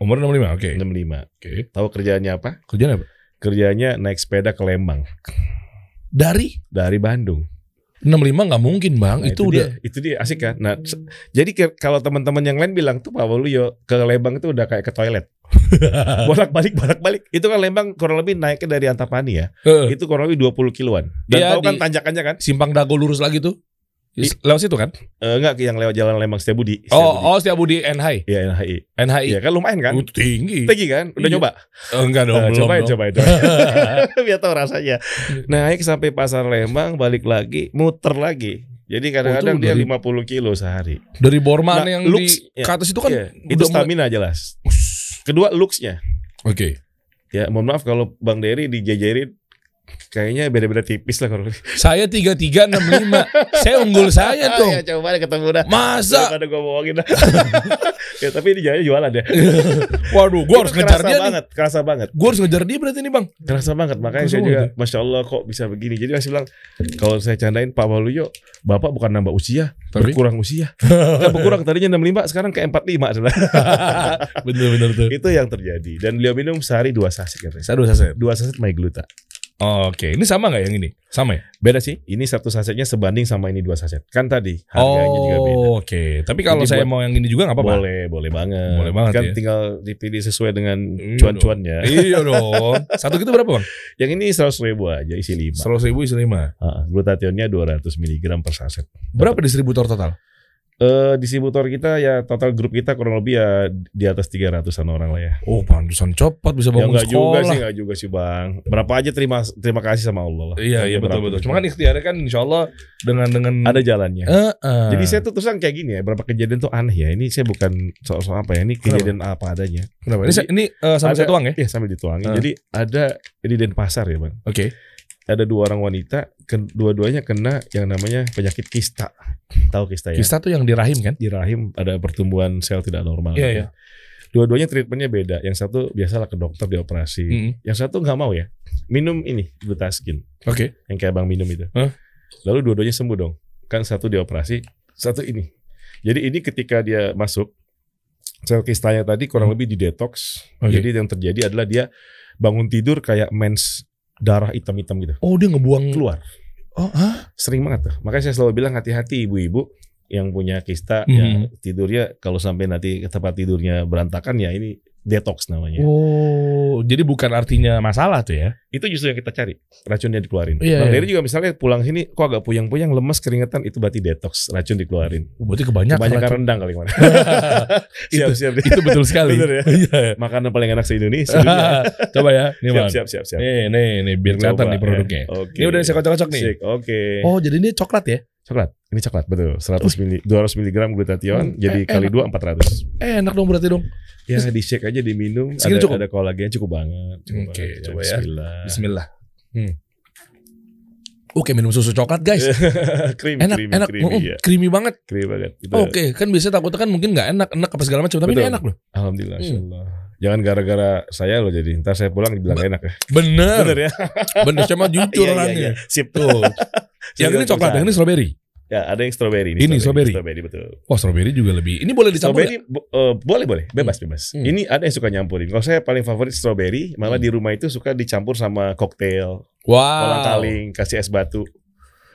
Umur 65, oke. 65. Oke. Tahu kerjaannya apa? Kerjaan apa? Kerjanya naik sepeda ke Lembang Dari dari Bandung. 65 nggak mungkin bang. Nah, itu, dia, udah. itu dia asik kan. Nah, jadi ke- kalau teman-teman yang lain bilang tuh Pak Waluyo ke Lembang itu udah kayak ke toilet. bolak-balik bolak-balik. Itu kan Lembang kurang lebih naiknya dari Antapani ya. Eh, Itu kurang lebih 20 kiloan. Dan Iya, tahu kan tanjakannya kan? simpang dago lurus lagi tuh. Lewat situ kan? Eh, enggak yang lewat jalan Lembang Setiabudi. Oh, oh setiap Budi NHI. Ya NHI. NHI. Iya kan lumayan kan? Uh, tinggi. Tinggi kan? Udah Iya. nyoba? Eh, enggak dong, Eh, belum cobain, dong. cobain, Biar tahu rasanya. Naik sampai pasar Lembang, balik lagi, muter lagi. Jadi kadang-kadang Oh, dia dari- 50 kilo sehari. Dari Borman Nah, yang looks, di ya. ke atas itu kan Iya, itu udah mulai- stamina jelas. Kedua looksnya. Oke. Ya mohon maaf kalau Bang Dery dijajarin kayaknya beda-beda tipis lah kalau Saya 3365. saya unggul saya dong. ya, coba deh ketemu dah. Masa? Daripada gue bohongin dah. ya, tapi ini jaya jualan ya. Waduh, gua harus ngejar dia nih. banget, kerasa banget. Gua harus ngejar dia berarti nih, Bang. Kerasa banget makanya Kerasa saya juga masya Allah kok bisa begini. Jadi masih bilang kalau saya candain Pak Waluyo, bapak bukan nambah usia, Tapi? berkurang usia. Kan berkurang tadinya 65 sekarang ke 45 sudah. Bener-bener tuh. Itu yang terjadi. Dan beliau minum sehari dua saset katanya. Saya dua saset. Dua saset my gluta. Oke, ini sama nggak yang ini? Sama ya? Beda sih. Ini satu sasetnya sebanding sama ini dua saset. Kan tadi harganya juga beda. Oh, oke. Tapi kalau Jadi saya buat- mau yang ini juga nggak apa-apa. Boleh, boleh banget. Boleh banget Kan ya. tinggal dipilih sesuai dengan Iya cuan-cuannya. Iya dong. Satu gitu berapa, Bang? Yang ini 100 ribu aja isi 5. Seratus ribu isi lima. glutathionnya 200 mg per saset. Berapa distributor total? Eh distributor kita ya total grup kita kurang lebih ya di atas 300-an orang lah ya. Oh, pantesan cepat bisa Ya bangun enggak juga sekolah. sih, enggak juga sih Bang. Berapa aja terima terima kasih sama Allah lah. Iya, iya betul betul. Cuma kan ikhtiarnya kan insya Allah dengan dengan ada jalannya. Eh, eh. Jadi saya tuh terus terang kayak gini ya, berapa kejadian tuh aneh ya. Ini saya bukan soal-soal apa ya, ini kejadian apa adanya. Kenapa? Ini, Jadi- ini eh, sambil Ada- saya tuang ya? Iya sambil dituangin. Ah. Jadi ada di Denpasar ya bang. Oke. Ada dua orang wanita, kedua-duanya kena yang namanya penyakit kista. Tahu kista ya? Kista tuh yang di rahim kan? Di rahim ada pertumbuhan sel tidak normal. Iya, gitu iya. ya. Dua-duanya treatmentnya beda. Yang satu biasalah ke dokter dioperasi. Mm-mm. Yang satu nggak mau ya. Minum ini Glutaskin Oke. yang kayak abang minum itu. Hah? Lalu dua-duanya sembuh dong. Kan satu dioperasi, satu ini. Jadi ini ketika dia masuk sel kistanya tadi kurang Hmm. lebih di detox. Oke. Jadi yang terjadi adalah dia bangun tidur kayak mens darah hitam-hitam gitu Oh dia ngebuang. keluar. Oh ah. Sering banget tuh. Makanya saya selalu bilang hati-hati ibu-ibu yang punya kista Mhm. ya tidurnya kalau sampai nanti tempat tidurnya berantakan ya ini detox namanya. Oh jadi bukan artinya masalah tuh ya? Itu justru yang kita cari. Racunnya dikeluarin. Iya, Bang iya. Dery juga misalnya pulang sini kok agak puyeng-puyeng, lemes, keringetan itu berarti detox, racun dikeluarin. Oh, Berarti kebanyakan. Kebanyakan racun. rendang kali kemarin. itu, siap-siap. itu betul sekali. Bener ya? Iya. Makanan paling enak se-Indonesia. dunia. Coba ya, nih siap, siap, siap, siap. Nih, nih, nih, biar kelihatan nih produknya. ya. Oke. Ini udah saya kocok-kocok nih. Oke. Oh, jadi ini coklat ya? Coklat. Ini coklat, betul. 100 mili, 200 mg glutathion, Hmm, jadi eh, kali enak. dua 400. Eh, enak dong berarti dong. Ya di shake aja diminum. Segini ada, cukup? ada kolagen cukup banget. Cukup Oke, banget. coba ya. Bismillah. Bismillah. Hmm. Oke, minum susu coklat guys. creamy, Enak, creamy, enak, creamy, ya. creamy banget. Creamy banget. Oke, kan biasanya takutnya kan mungkin nggak enak, enak apa segala macam, tapi Betul. ini enak loh. Alhamdulillah, Hmm. Jangan gara-gara saya loh jadi. Ntar saya pulang dibilang enak ya. Bener, Bener ya? bener. Mah jujur Iya, iya, orangnya. iya. Sip. Tuh. yang ini coklat, yang ini strawberry. Ya, ada yang strawberry. Ini strawberry. Strawberry betul. Wah, strawberry juga lebih. Ini boleh dicampur. Strawberry bo- eh, boleh boleh, bebas bebas. Hmm. Ini ada yang suka nyampurin. Kalau saya paling favorit strawberry, malah Hmm. di rumah itu suka dicampur sama koktail? Wow. kolang kaling, kasih es batu.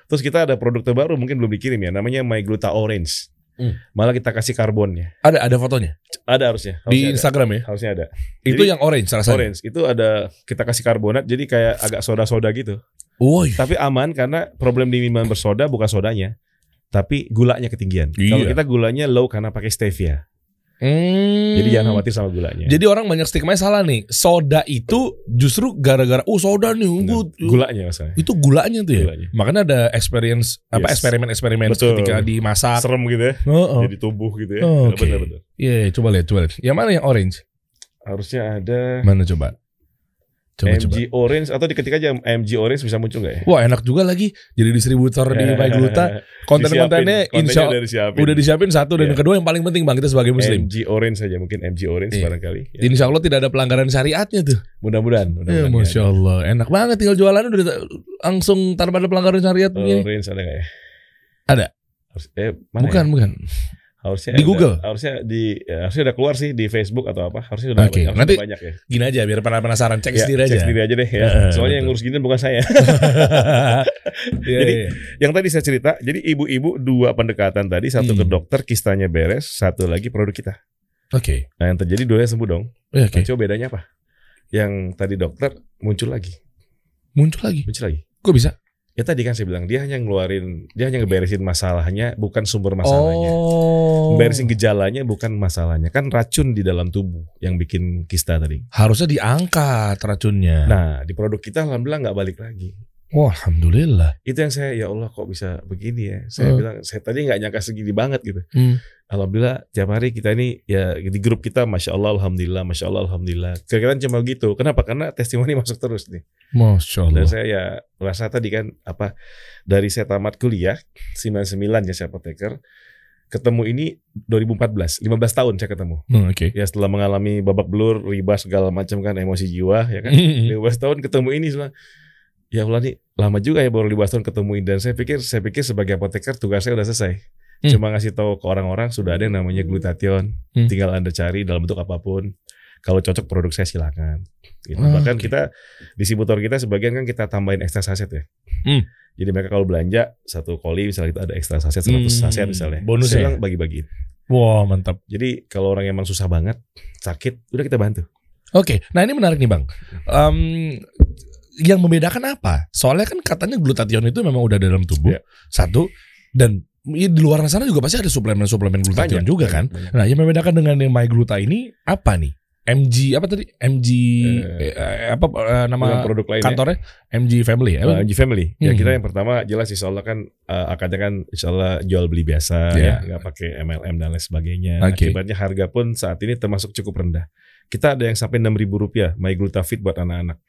Terus kita ada produk terbaru mungkin belum dikirim ya, namanya My Gluta Orange. Hmm. Malah kita kasih karbonnya. Ada ada fotonya Ada harusnya. di harusnya ada. Instagram ya. Harusnya ada. Itu Jadi- yang orange rasanya. Orange itu ada kita kasih karbonat jadi kayak agak soda-soda gitu. Woi. Tapi aman karena problem di minuman bersoda bukan sodanya, tapi gulanya ketinggian. Iya. Kalau kita gulanya low karena pakai stevia. Hmm. Jadi jangan khawatir sama gulanya. Jadi orang banyak stigma salah nih. Soda itu justru gara-gara oh soda nih gua- gulanya masalahnya. itu gulanya tuh ya. Gulanya. Makanya ada experience apa Yes. eksperimen-eksperimen Betul. ketika dimasak. Serem gitu ya. Oh, oh. Jadi tubuh gitu ya. Oh, oke. Benar-benar. Iya, iya, coba lihat, coba lihat. Yang mana yang orange? Harusnya ada Mana coba? Coba MG coba. Orange atau diketik aja MG Orange bisa muncul nggak ya? Wah, enak juga lagi jadi distributor di My Gluta. Konten-kontennya insya kontennya udah disiapin. udah disiapin satu dan yang kedua yang paling penting bang kita sebagai muslim. MG Orange saja mungkin MG Orange Iya. barangkali. Ya. Insya Allah tidak ada pelanggaran syariatnya tuh. Mudah-mudahan. Ya, mudah-mudahan Masya nggak Allah, enak banget tinggal jualannya udah langsung tanpa ada pelanggaran syariat begini. Orange ada nggak ya? Ada. Harus, eh, mana Bukan, ya? bukan. Harusnya Di ada- Google? Harusnya di ya, harusnya udah keluar sih di Facebook atau apa? Harusnya udah Oke, banyak, nanti- banyak ya. Gini aja biar penasaran cek Ya, sendiri aja. Cek sendiri aja deh ya. Ya, Soalnya betul. yang ngurus gini bukan saya. Iya, Jadi, iya. yang tadi saya cerita, jadi ibu-ibu dua pendekatan tadi, satu ke Hmm. dokter kistanya beres, satu lagi produk kita. Oke. Nah, yang terjadi dua sembuh dong. Iya, Oke. Nah, coba bedanya apa? Yang tadi dokter muncul lagi, Muncul lagi. muncul lagi. Kok bisa? Ya tadi kan saya bilang dia hanya ngeluarin, dia hanya ngeberesin masalahnya, bukan sumber masalahnya. Oh. Beresin gejalanya bukan masalahnya. Kan racun di dalam tubuh yang bikin kista tadi. Harusnya diangkat racunnya. Nah, di produk kita alhamdulillah nggak balik lagi. Wah, alhamdulillah. Itu yang saya ya Allah kok bisa begini ya. Saya Hmm. bilang saya tadi nggak nyangka segini banget gitu. Hmm. Alhamdulillah tiap hari kita ini ya di grup kita masya Allah alhamdulillah masya Allah alhamdulillah. Kira-kira cuma gitu. Kenapa? Karena testimoni masuk terus nih. Masya Dan Allah. saya ya merasa tadi kan apa dari saya tamat kuliah 99 ya saya apoteker ketemu ini 2014 15 tahun saya ketemu Hmm, Oke. ya setelah mengalami babak belur riba segala macam kan emosi jiwa ya kan 15 tahun ketemu ini semua ya Allah nih lama juga ya baru 15 tahun ketemu ini dan saya pikir saya pikir sebagai apoteker tugas saya udah selesai Hmm. cuma ngasih tahu ke orang-orang sudah ada yang namanya glutathione Hmm. tinggal anda cari dalam bentuk apa pun kalau cocok produk saya silakan gitu. Ah, bahkan oke. kita distributor kita sebagian kan kita tambahin ekstra saset ya Hmm. jadi mereka kalau belanja satu koli misalnya itu ada ekstra saset 100 Hmm, saset misalnya bonus saya ya? bagi-bagiin Wah, mantap. jadi kalau orang emang susah banget sakit udah kita bantu Oke, nah ini menarik nih bang. Em, yang membedakan apa? Soalnya kan katanya glutathione itu memang udah dalam tubuh Iya. satu dan ya di luar sana juga pasti ada suplemen-suplemen glutathione Banyak, juga kan. banyak. Nah, yang membedakan dengan yang My Gluta ini apa nih? MG apa tadi? MG Eh, eh, apa eh, nama produk lainnya kantornya? MG Family ya? Uh, MG Family. Ya Hmm. kita yang pertama jelas insya Allah kan uh, akadnya kan insya Allah jual beli biasa Iya. ya, nggak pakai MLM dan lain sebagainya. Oke. Akibatnya harga pun saat ini termasuk cukup rendah. Kita ada yang sampai enam ribu rupiah, My Glutafit buat anak-anak.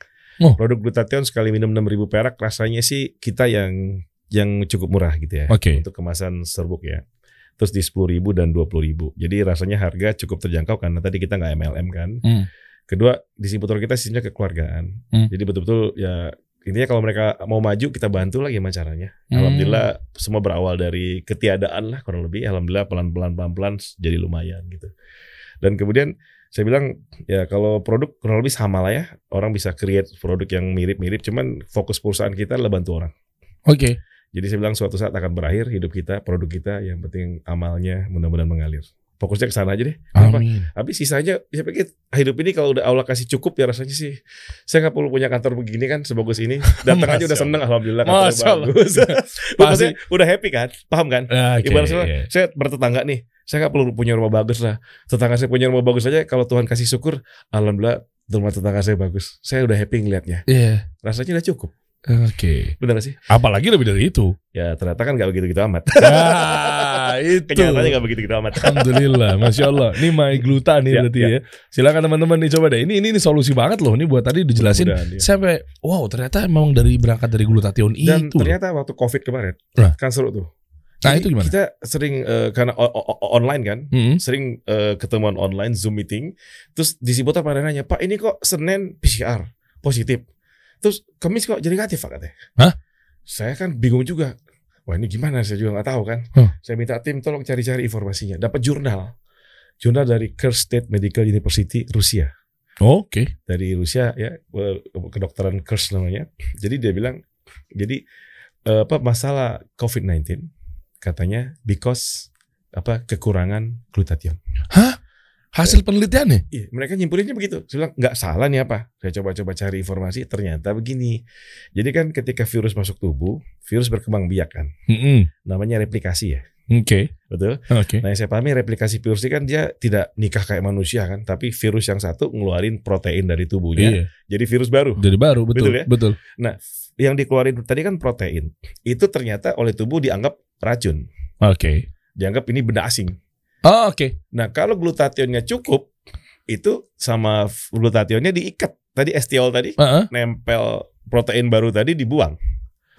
Oh. Produk glutathione sekali minum 6000 perak rasanya sih kita yang yang cukup murah gitu ya. Oke. Untuk kemasan serbuk ya. Terus di 10.000 dan 20.000. Jadi rasanya harga cukup terjangkau karena tadi kita nggak MLM kan. Hmm. Kedua, distributor kita sistemnya kekeluargaan. Hmm. Jadi betul-betul ya intinya kalau mereka mau maju kita bantu lah gimana caranya. Hmm. Alhamdulillah semua berawal dari ketiadaan lah kurang lebih. Alhamdulillah pelan-pelan pelan-pelan jadi lumayan gitu. Dan kemudian saya bilang ya kalau produk kurang lebih sama lah ya. Orang bisa create produk yang mirip-mirip. Cuman fokus perusahaan kita adalah bantu orang. Oke. Jadi saya bilang suatu saat akan berakhir hidup kita, produk kita. Yang penting amalnya mudah-mudahan mengalir. Fokusnya ke sana aja deh. Kenapa? Amin. Tapi sisanya saya pikir hidup ini kalau udah Allah kasih cukup ya rasanya sih saya nggak perlu punya kantor begini kan sebagus ini datang aja udah seneng alhamdulillah kantornya Masya Allah. bagus. Pasti. Udah happy kan paham kan? Oke. Ibarat saya, saya bertetangga nih saya nggak perlu punya rumah bagus lah tetangga saya punya rumah bagus aja kalau Tuhan kasih syukur alhamdulillah rumah tetangga saya bagus saya udah happy ngelihatnya Iya. rasanya udah cukup Oke. benar gak sih? Apalagi lebih dari itu. Ya ternyata kan nggak begitu gitu amat Ah, itu. kenyataannya nggak begitu gitu amat Alhamdulillah, masya Allah. Ini my gluta nih Ya, berarti ya. ya. Silakan teman-teman nih coba deh. Ini ini, ini solusi banget loh. Ini buat tadi dijelasin. Ya. Sampai wow ternyata emang dari berangkat dari glutathione dan itu. loh. ternyata waktu covid kemarin Nah. kan seru tuh Nah Jadi itu gimana? Kita sering eh, karena online kan, Hmm. sering eh, ketemuan online Zoom meeting. Terus distributor pada nanya, Pak ini kok Senin PCR positif, terus Kamis kok jadi negatif Pak katanya. Hah? Saya kan bingung juga. Wah ini gimana? Saya juga nggak tahu kan. Huh. Saya minta tim tolong cari-cari informasinya. Dapat jurnal, jurnal dari Kurs State Medical University Rusia. Oke. Dari Rusia ya, kedokteran Kurs namanya. Jadi dia bilang, jadi eh, apa masalah COVID-19 katanya because apa kekurangan glutathione. Hasil penelitiannya? Iya, mereka nyimpulinnya begitu. Saya bilang nggak salah nih apa? Saya coba-coba cari informasi, ternyata begini. Jadi kan ketika virus masuk tubuh, virus berkembang biak kan, Hmm. namanya replikasi ya, Oke. betul? Oke. Nah yang saya pahami replikasi virus ini kan dia tidak nikah kayak manusia kan, tapi virus yang satu ngeluarin protein dari tubuhnya, Iya. jadi virus baru. Jadi baru betul. Betul ya? Betul. Nah, yang dikeluarin tadi kan protein, itu ternyata oleh tubuh dianggap racun, Oke. dianggap ini benda asing. Oh, oke. Nah, kalau glutathionnya cukup, itu sama glutathionnya diikat. Tadi estiol tadi Heeh. nempel protein baru tadi dibuang.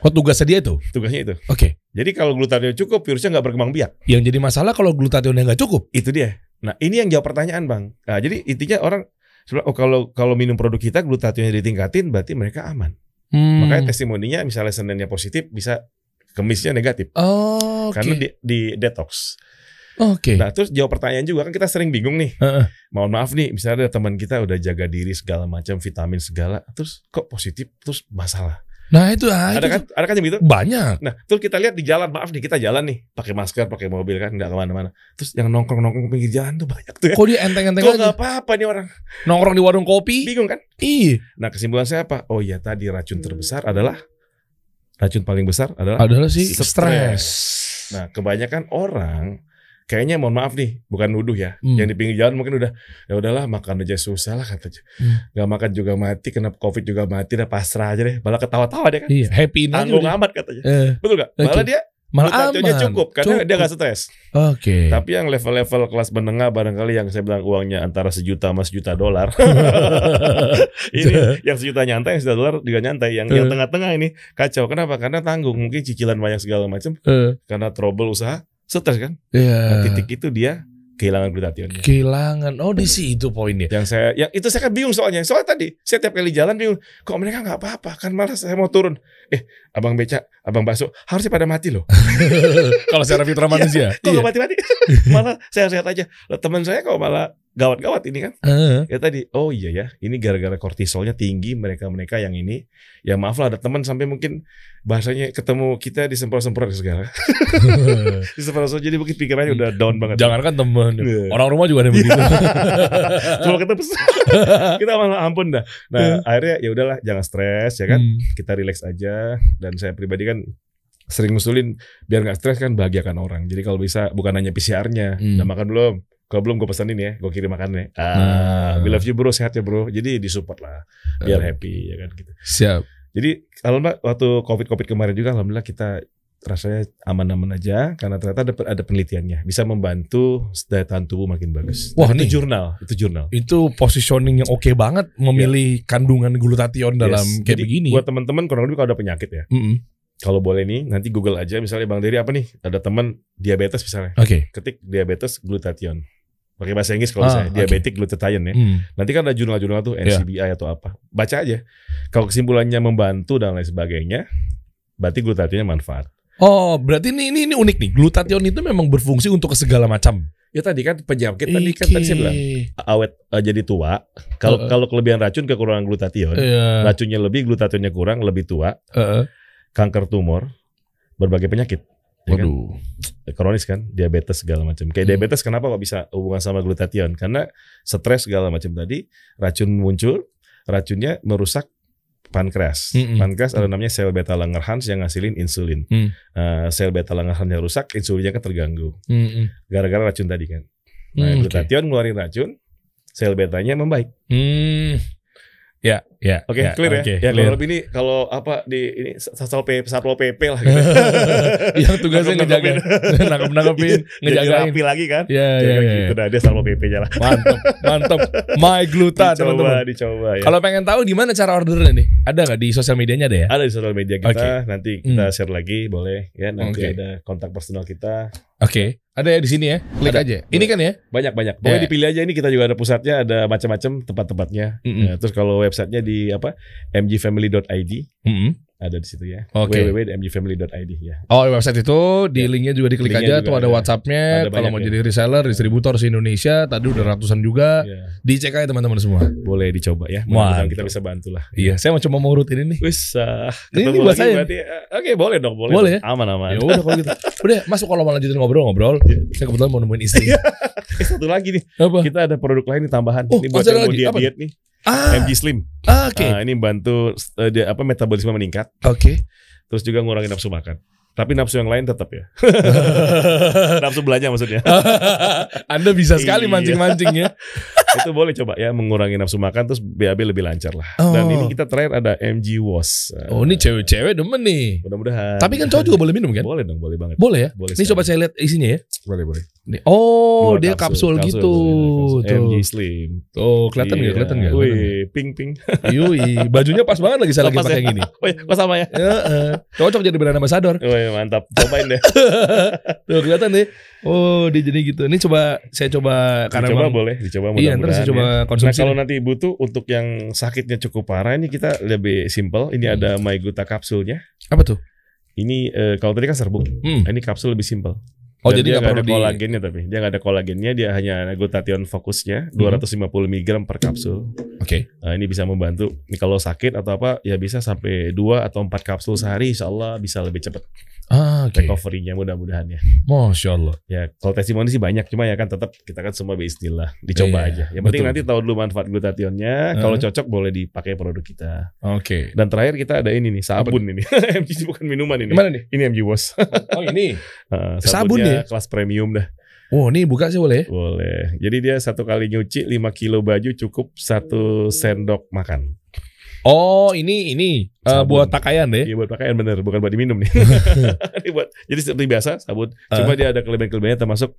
Oh tugasnya dia itu. Tugasnya itu. Oke. Jadi kalau glutathionnya cukup, virusnya nggak berkembang biak. Yang jadi masalah kalau glutathione nggak cukup. Itu dia. Nah, ini yang jawab pertanyaan, Bang. Nah, jadi intinya orang oh kalau kalau minum produk kita glutathionnya ditingkatin berarti mereka aman. Hmm. Makanya testimoninya misalnya Seninnya positif bisa Kemisnya negatif Oh, oke. karena di, di detox. Oke. Nah, terus jawab pertanyaan juga kan kita sering bingung nih. Heeh. Mohon maaf nih, misalnya ada teman kita udah jaga diri segala macam vitamin segala, terus kok positif terus masalah. Nah itu ah, ada itu kan? Ada kan yang gitu? banyak. Nah, terus kita lihat di jalan, maaf nih kita jalan nih, pakai masker, pakai mobil kan, nggak ke mana-mana. Terus yang nongkrong-nongkrong pinggir jalan tuh banyak tuh ya. Kok dia enteng-enteng Kok aja? nggak apa-apa nih orang? Nongkrong di warung kopi. Bingung kan? Iya. Nah, kesimpulan saya apa? Oh iya, tadi racun terbesar adalah racun paling besar adalah Adalah sih Stres. stres. Nah, kebanyakan orang kayaknya mohon maaf nih, bukan nuduh ya. Hmm. Yang di pinggir jalan mungkin udah ya udahlah makan aja susah lah katanya. Hmm. Makan juga mati, kena covid juga mati, dah pasrah aja deh. Malah ketawa-tawa deh kan. Iya, happy Tanggung udah. amat katanya. Eh, Betul gak? Oke. Malah dia malah aman. cukup karena dia gak stres. Oke. Tapi yang level-level kelas menengah barangkali yang saya bilang uangnya antara sejuta sama sejuta dolar. ini yang sejuta nyantai, yang sejuta dolar juga nyantai. Yang yang Eh. tengah-tengah ini kacau. Kenapa? Karena tanggung. Mungkin cicilan banyak segala macam. Eh, Karena trouble usaha, stres kan. Iya. Nah, titik itu dia kehilangan glutathionnya. Kehilangan. Oh di situ poinnya. Yang saya, yang itu saya kan bingung soalnya. Soalnya tadi saya tiap kali jalan bingung. Kok mereka nggak apa-apa? Kan malah saya mau turun. Eh, abang beca, abang bakso harusnya pada mati loh. Kalau secara fitrah manusia. Kok Iya. mati-mati? malah saya sehat aja. Lah, teman saya kok malah gawat-gawat ini kan. Eh, Ya tadi, oh iya ya, ini gara-gara kortisolnya tinggi mereka-mereka yang ini. Ya maaf lah ada teman sampai mungkin bahasanya ketemu kita disemprot-semprot segala. disemprot jadi mungkin pikirannya udah down banget. Jangankan temen. Iya. Orang rumah juga ada begitu. Kalau ketemu kita malah ampun dah. Nah, akhirnya ya udahlah jangan stres ya kan. Hmm. Kita relax aja dan saya pribadi kan sering ngusulin biar nggak stres kan bahagiakan orang. Jadi kalau bisa bukan hanya PCR-nya, Hmm. udah makan belum? Kalau belum gue pesanin ya, gue kirim makannya. Ah, Nah. we love you bro, sehat ya bro. Jadi disupport lah, biar Eh. happy ya kan gitu. Siap. Jadi alhamdulillah waktu covid covid kemarin juga alhamdulillah kita rasanya aman-aman aja karena ternyata ada ada penelitiannya bisa membantu daya tahan tubuh makin bagus. Wah, nih. itu jurnal, itu jurnal. Itu positioning yang oke banget memilih kandungan glutathione dalam Yes. kayak Jadi, begini. Buat teman-teman kurang lebih kalau ada penyakit ya. Mm-mm. Kalau boleh nih nanti Google aja misalnya Bang Dery apa nih? Ada teman diabetes misalnya. Oke. Ketik diabetes glutathione. Pakai bahasa Inggris kalau Ah, misalnya oke. diabetic glutathione ya. Hmm. Nanti kan ada jurnal-jurnal tuh Iya. NCBI atau apa. Baca aja. Kalau kesimpulannya membantu dan lain sebagainya, berarti glutathione manfaat. Oh, berarti ini ini, ini unik nih. Glutathione itu memang berfungsi untuk segala macam. Ya tadi kan penyakit tadi kan tadi saya bilang awet eh, jadi tua. Kalau Heeh. kalau kelebihan racun kekurangan glutathione, Iya. racunnya lebih, glutationnya kurang, lebih tua, Heeh. kanker tumor, berbagai penyakit. Ya kan? Waduh. Kronis kan, diabetes segala macam. Kayak Hmm. diabetes kenapa kok bisa hubungan sama glutathione? Karena stres segala macam tadi, racun muncul, racunnya merusak pankreas. Mm-mm. Pankreas ada namanya sel beta Langerhans yang ngasilin insulin. Hmm. Eh, sel beta Langerhansnya rusak, insulinnya kan terganggu. Gara-gara racun tadi kan. Nah, Hmm, oke. glutathione ngeluarin racun, sel betanya membaik. Hmm. Ya, ya. Oke, clear ya. oke, ya clear. kalau lebih ini kalau apa di ini satpol pp, satpol pp lah gitu. yang tugasnya ngejaga, nangkep nangkepin, ngejagain. rapi lagi kan. Ya, Ya, ya, ya. gitu dah dia satpol pp-nya lah. Mantap, mantap. My Gluta, dicoba, teman-teman. dicoba ya. Kalau pengen tahu gimana cara ordernya nih? Ada nggak di sosial medianya ada ya? ada di sosial media kita, Oke. nanti kita Hmm. share lagi boleh ya. Nanti Oke. ada kontak personal kita. Oke, ada ya di sini ya. Klik Ada. aja. Ini kan ya? Banyak-banyak. Pokoknya Ya. dipilih aja ini kita juga ada pusatnya, ada macam-macam tempat-tempatnya. Mm-mm. Ya, terus kalau websitenya di apa? mgfamily.id Mm-mm. Ada di situ ya. Oke. www.mgfamily.id ya. Oh, website itu di Ya. linknya juga diklik Linknya aja. juga Tuh ada ada. WhatsAppnya. Ada Kalau mau ya. jadi reseller, distributor se Indonesia, tadi udah ratusan juga. Ya. Dicek aja teman-teman semua. Boleh dicoba ya. Mudah-mudahan Mantap. kita bisa bantu lah. Iya, saya mau cuma mau urut ini nih. Wis, ah, Ini ketemu buat lagi saya. berarti. eh, Oke, boleh dong, boleh. Boleh dong. Aman aman. Ya udah kalau gitu. Udah, masuk kalau mau lanjutin ngobrol-ngobrol. Saya kebetulan mau nemuin istri. Eh, satu lagi nih, Apa? kita ada produk lain nih tambahan. Oh, ini buat yang mau lagi? diet Apa? diet nih. Ah, MG Slim. ah, oke. Nah, ini bantu eh, dia apa metabolisme meningkat, Oke. terus juga ngurangin nafsu makan. Tapi nafsu yang lain tetap ya. nafsu belanja maksudnya. Anda bisa sekali Iya. mancing-mancing ya. Itu boleh coba ya mengurangi nafsu makan terus BAB lebih lancar lah. Oh. Dan ini kita terakhir ada MG Wash. Oh, ini cewek-cewek demen nih. mudah-mudahan. Tapi kan cowok juga boleh minum kan? boleh dong, boleh banget. Boleh ya? Boleh Ini sekali. coba saya lihat isinya ya. Boleh, boleh. Nih. Oh, Dua dia kapsul, gitu. boleh, kapsul. MG. Slim. Tuh, kelihatan nggak? Iya. Kelihatan nggak? Wih, ping. Yui, bajunya pas banget lagi saya lagi pakai ya? yang gini. Wih, kok sama ya? Ya, eh. cocok jadi brand ambassador. Wih, mantap. Cobain deh. Tuh kelihatan deh. Oh, dia jadi gitu. Ini coba saya coba karena emang- boleh, dicoba Iya, ntar saya coba ya. Nah konsumsi. kalau nih. nanti butuh untuk yang sakitnya cukup parah ini kita lebih simple. Ini Hmm. ada MyGluta kapsulnya. Apa tuh? Ini eh, kalau tadi kan serbuk, Hmm. ini kapsul lebih simple. Oh, Dan jadi nggak perlu ada di kolagennya tapi dia nggak ada kolagennya, dia hanya glutathione fokusnya Hmm. 250 mg per kapsul. Oke. Nah, ini bisa membantu. Ini kalau sakit atau apa ya bisa sampai 2 atau 4 kapsul sehari insya Allah bisa lebih cepat Ah, oke. recovery-nya mudah-mudahan ya. Masya Allah. Ya kalau testimoni sih banyak cuma ya kan tetap kita kan semua bismillah dicoba Iya, aja. Yang penting betul. nanti tahu dulu manfaat glutathione-nya. Kalau cocok boleh dipakai produk kita. Oke. Dan terakhir kita ada ini nih sabun ini. MG bukan minuman ini. Gimana nih? Ini MG Wash. Oh, ini. Uh, Sabun nih? kelas premium dah. Oh, ini buka sih boleh? Boleh. Jadi dia satu kali nyuci 5 kilo baju cukup satu sendok makan. Oh, ini ini Sabun. buat pakaian deh. Iya buat pakaian bener, bukan buat diminum nih. ini buat jadi seperti biasa sabun. Ah. Cuma dia ada kelebihan-kelebihannya termasuk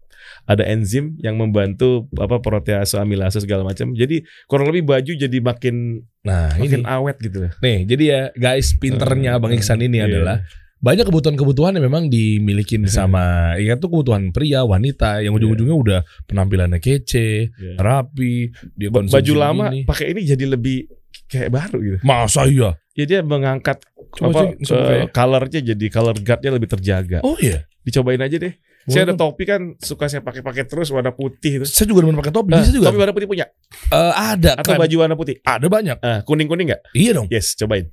ada enzim yang membantu apa protease amilase segala macam. Jadi kurang lebih baju jadi makin Nah, ini. makin awet gitu. Nih, jadi ya guys, pinternya Bang Iksan ini Iya. adalah banyak kebutuhan-kebutuhan yang memang dimilikin sama ya tuh kebutuhan pria, wanita yang ujung-ujungnya udah penampilannya kece, Iya. rapi, dia Baju lama pakai ini jadi lebih kayak baru gitu. Masa iya? Ya dia mengangkat Coba apa sih, eh, ya. colornya jadi color guardnya lebih terjaga. Oh iya. Dicobain aja deh. Boleh Saya ada topi kan suka saya pakai-pakai terus warna putih itu. Saya juga demen pakai topi, Nah, bisa juga. topi warna putih punya Eh, ada atau kan? baju warna putih? Ada banyak. Ah, kuning-kuning nggak? Iya dong. Yes, cobain.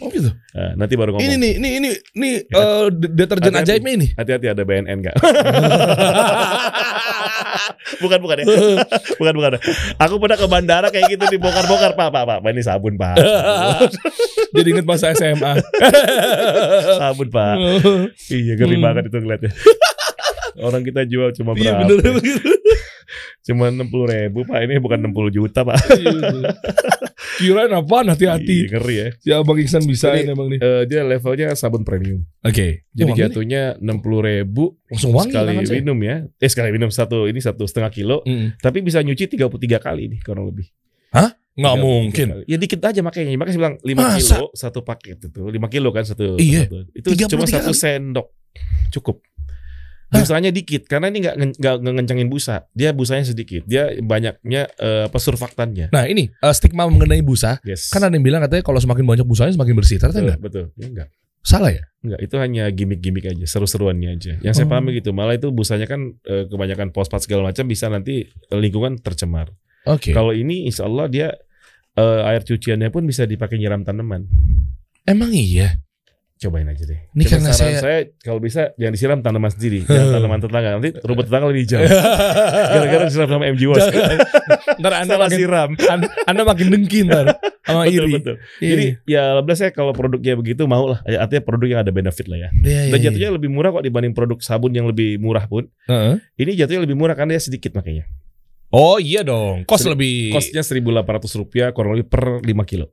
Oh gitu. Ah, nanti baru ngomong. Ini nih, ini ini ini Ya. eh, de- deterjen Hati-hati. ajaibnya ini. Hati-hati ada BNN nggak? bukan bukan ya. bukan bukan. Aku pernah ke bandara kayak gitu dibongkar-bongkar pak pak pak. Ini sabun pak. Jadi inget masa SMA. sabun pak. Iya ngeri Hmm. banget itu ngeliatnya. Orang kita jual cuma Iya berapa? bener begitu. Cuma 60 ribu Pak, ini bukan 60 juta Pak. Kirain apaan hati-hati. Ih, Ngeri ya. Ya Bang Iksan bisa Jadi, emang nih. Eh, dia levelnya sabun premium. Oke. Jadi Wangi nih. jatuhnya 60 ribu langsung wangi sekali minum ya. Eh sekali minum satu ini satu setengah kilo. Mm. Tapi bisa nyuci 33 kali nih kurang lebih. Nggak 33 mungkin. kali. Ya dikit aja makanya. Makanya saya bilang 5 Masa? kilo satu paket itu. 5 kilo kan satu. Iya. satu. Itu cuma 33 satu sendok. Cukup. Busanya dikit karena ini nggak nge- nggak ngencangin busa. Dia busanya sedikit. Dia banyaknya eh, apa surfaktannya. Nah ini eh, stigma mengenai busa. Yes. Kan ada yang bilang katanya kalau semakin banyak busanya semakin bersih. Ternyata betul, enggak. betul. Ya, enggak. Salah ya? Enggak, itu hanya gimmick-gimmick aja, seru-seruannya aja. Yang saya Oh. pahami gitu. Malah itu busanya kan eh, kebanyakan fosfat segala macam bisa nanti lingkungan tercemar. Oke. Kalau ini insya Allah dia air cuciannya pun bisa dipakai nyiram tanaman. Emang iya. Cobain aja deh. Ini Cuma karena saya- saya kalau bisa jangan disiram tanaman sendiri, jangan tanaman tetangga. Nanti rumput tetangga lebih hijau. Gara-gara disiram sama MG Wash. Ntar anda makin, siram. anda, anda makin dengki ntar sama Betul, iri. betul. Iya. Jadi ya alhamdulillah saya kalau produknya begitu mau lah. Ya, Artinya produk yang ada benefit lah ya. Iya, iya, Dan iya. jatuhnya lebih murah kok dibanding produk sabun yang lebih murah pun. Heeh. Ini jatuhnya lebih murah karena dia sedikit makanya. Oh iya dong. Kos lebih. Kosnya 1.800 rupiah kurang lebih per 5 kilo.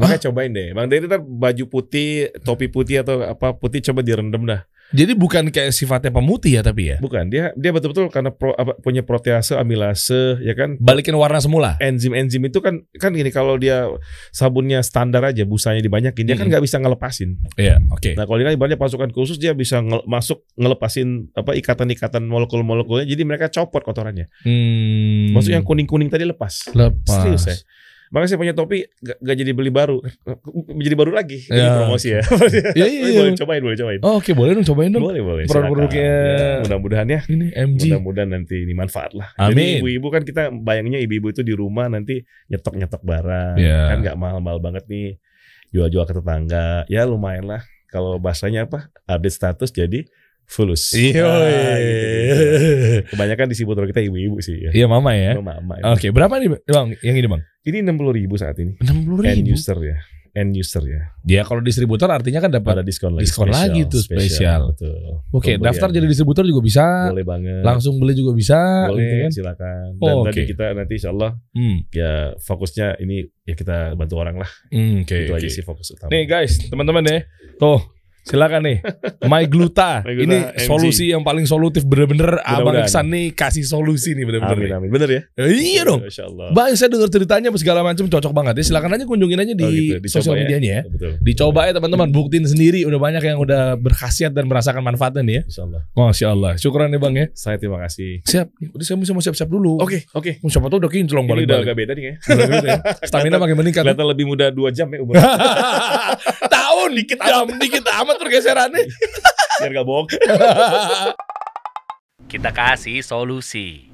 Makanya cobain deh. Bang Dery ntar baju putih, topi putih atau apa putih coba direndam dah. Jadi bukan kayak sifatnya pemutih ya tapi ya. Bukan, dia dia betul-betul karena pro, apa, punya protease, amilase, ya kan. Balikin warna semula. Enzim-enzim itu kan kan gini kalau dia sabunnya standar aja, busanya dibanyakin, dia kan Mm-mm. nggak bisa ngelepasin. Iya, oke. Nah kalau ini kan ibaratnya pasukan khusus dia bisa ngel- masuk ngelepasin apa ikatan-ikatan molekul-molekulnya, jadi mereka copot kotorannya. Hmm. Maksudnya yang kuning-kuning tadi lepas. lepas. Serius ya. Makanya saya punya topi gak, gak jadi beli baru, jadi baru lagi. Ini Ya. promosi ya. Iya, iya, iya. boleh cobain, boleh cobain. Oh, Oke, boleh dong cobain dong. Boleh, boleh. Produk-produknya-. Ya, mudah-mudahan ya. Ini MG. Mudah-mudahan nanti ini manfaat lah. Amin. Jadi ibu-ibu kan kita bayangnya ibu-ibu itu di rumah nanti nyetok-nyetok barang, Ya. kan nggak mahal-mahal banget nih. Jual-jual ke tetangga, ya lumayan lah. Kalau bahasanya apa? Update status jadi fulus. Iya. Ah, iya. gitu. Kebanyakan di sibotol kita ibu-ibu sih ya. Iya mama ya. Mama, mama. Oke, berapa nih bang? Yang ini bang? Ini 60 ribu saat ini. Enam puluh End ribu. user ya. End user ya. Ya kalau distributor artinya kan dapat. Pada diskon lagi. Diskon lagi tuh, spesial. Oke, Pembelian. daftar jadi distributor juga bisa. boleh banget. Langsung beli juga bisa. boleh gitu kan. silakan. Dan Oh, oke. kita nanti insya Allah Hmm. ya fokusnya ini ya kita bantu orang lah. Hmm, Oke. Itu oke. aja sih fokus utama. Nih guys, teman-teman deh. Tuh, silakan nih. My Gluta. My Gluta ini MG. solusi yang paling solutif bener-bener Abang. Iksan nih kasih solusi nih bener-bener. amin nih. amin. Bener ya? Eh, iya dong. Bang, saya dengar ceritanya segala macam cocok banget ya. Silakan aja kunjungin aja di Oh, gitu. Dicoba sosial ya. medianya ya. Betul. Dicoba ya teman-teman, buktiin sendiri. Udah banyak yang udah berkhasiat dan merasakan manfaatnya nih ya. Insya Allah. Masya Allah. Syukuran nih bang ya. Saya terima kasih. Siap. Udah saya mesti mau siap-siap dulu. Oke oke. Oh, Siapa tahu udah kinclong Ini udah agak beda nih ya. ya. Stamina makin meningkat. Kelihatan lebih muda 2 jam ya umur. Tahun dikit jam dikit amat pergeserannya. Biar gak bohong. Kita kasih solusi.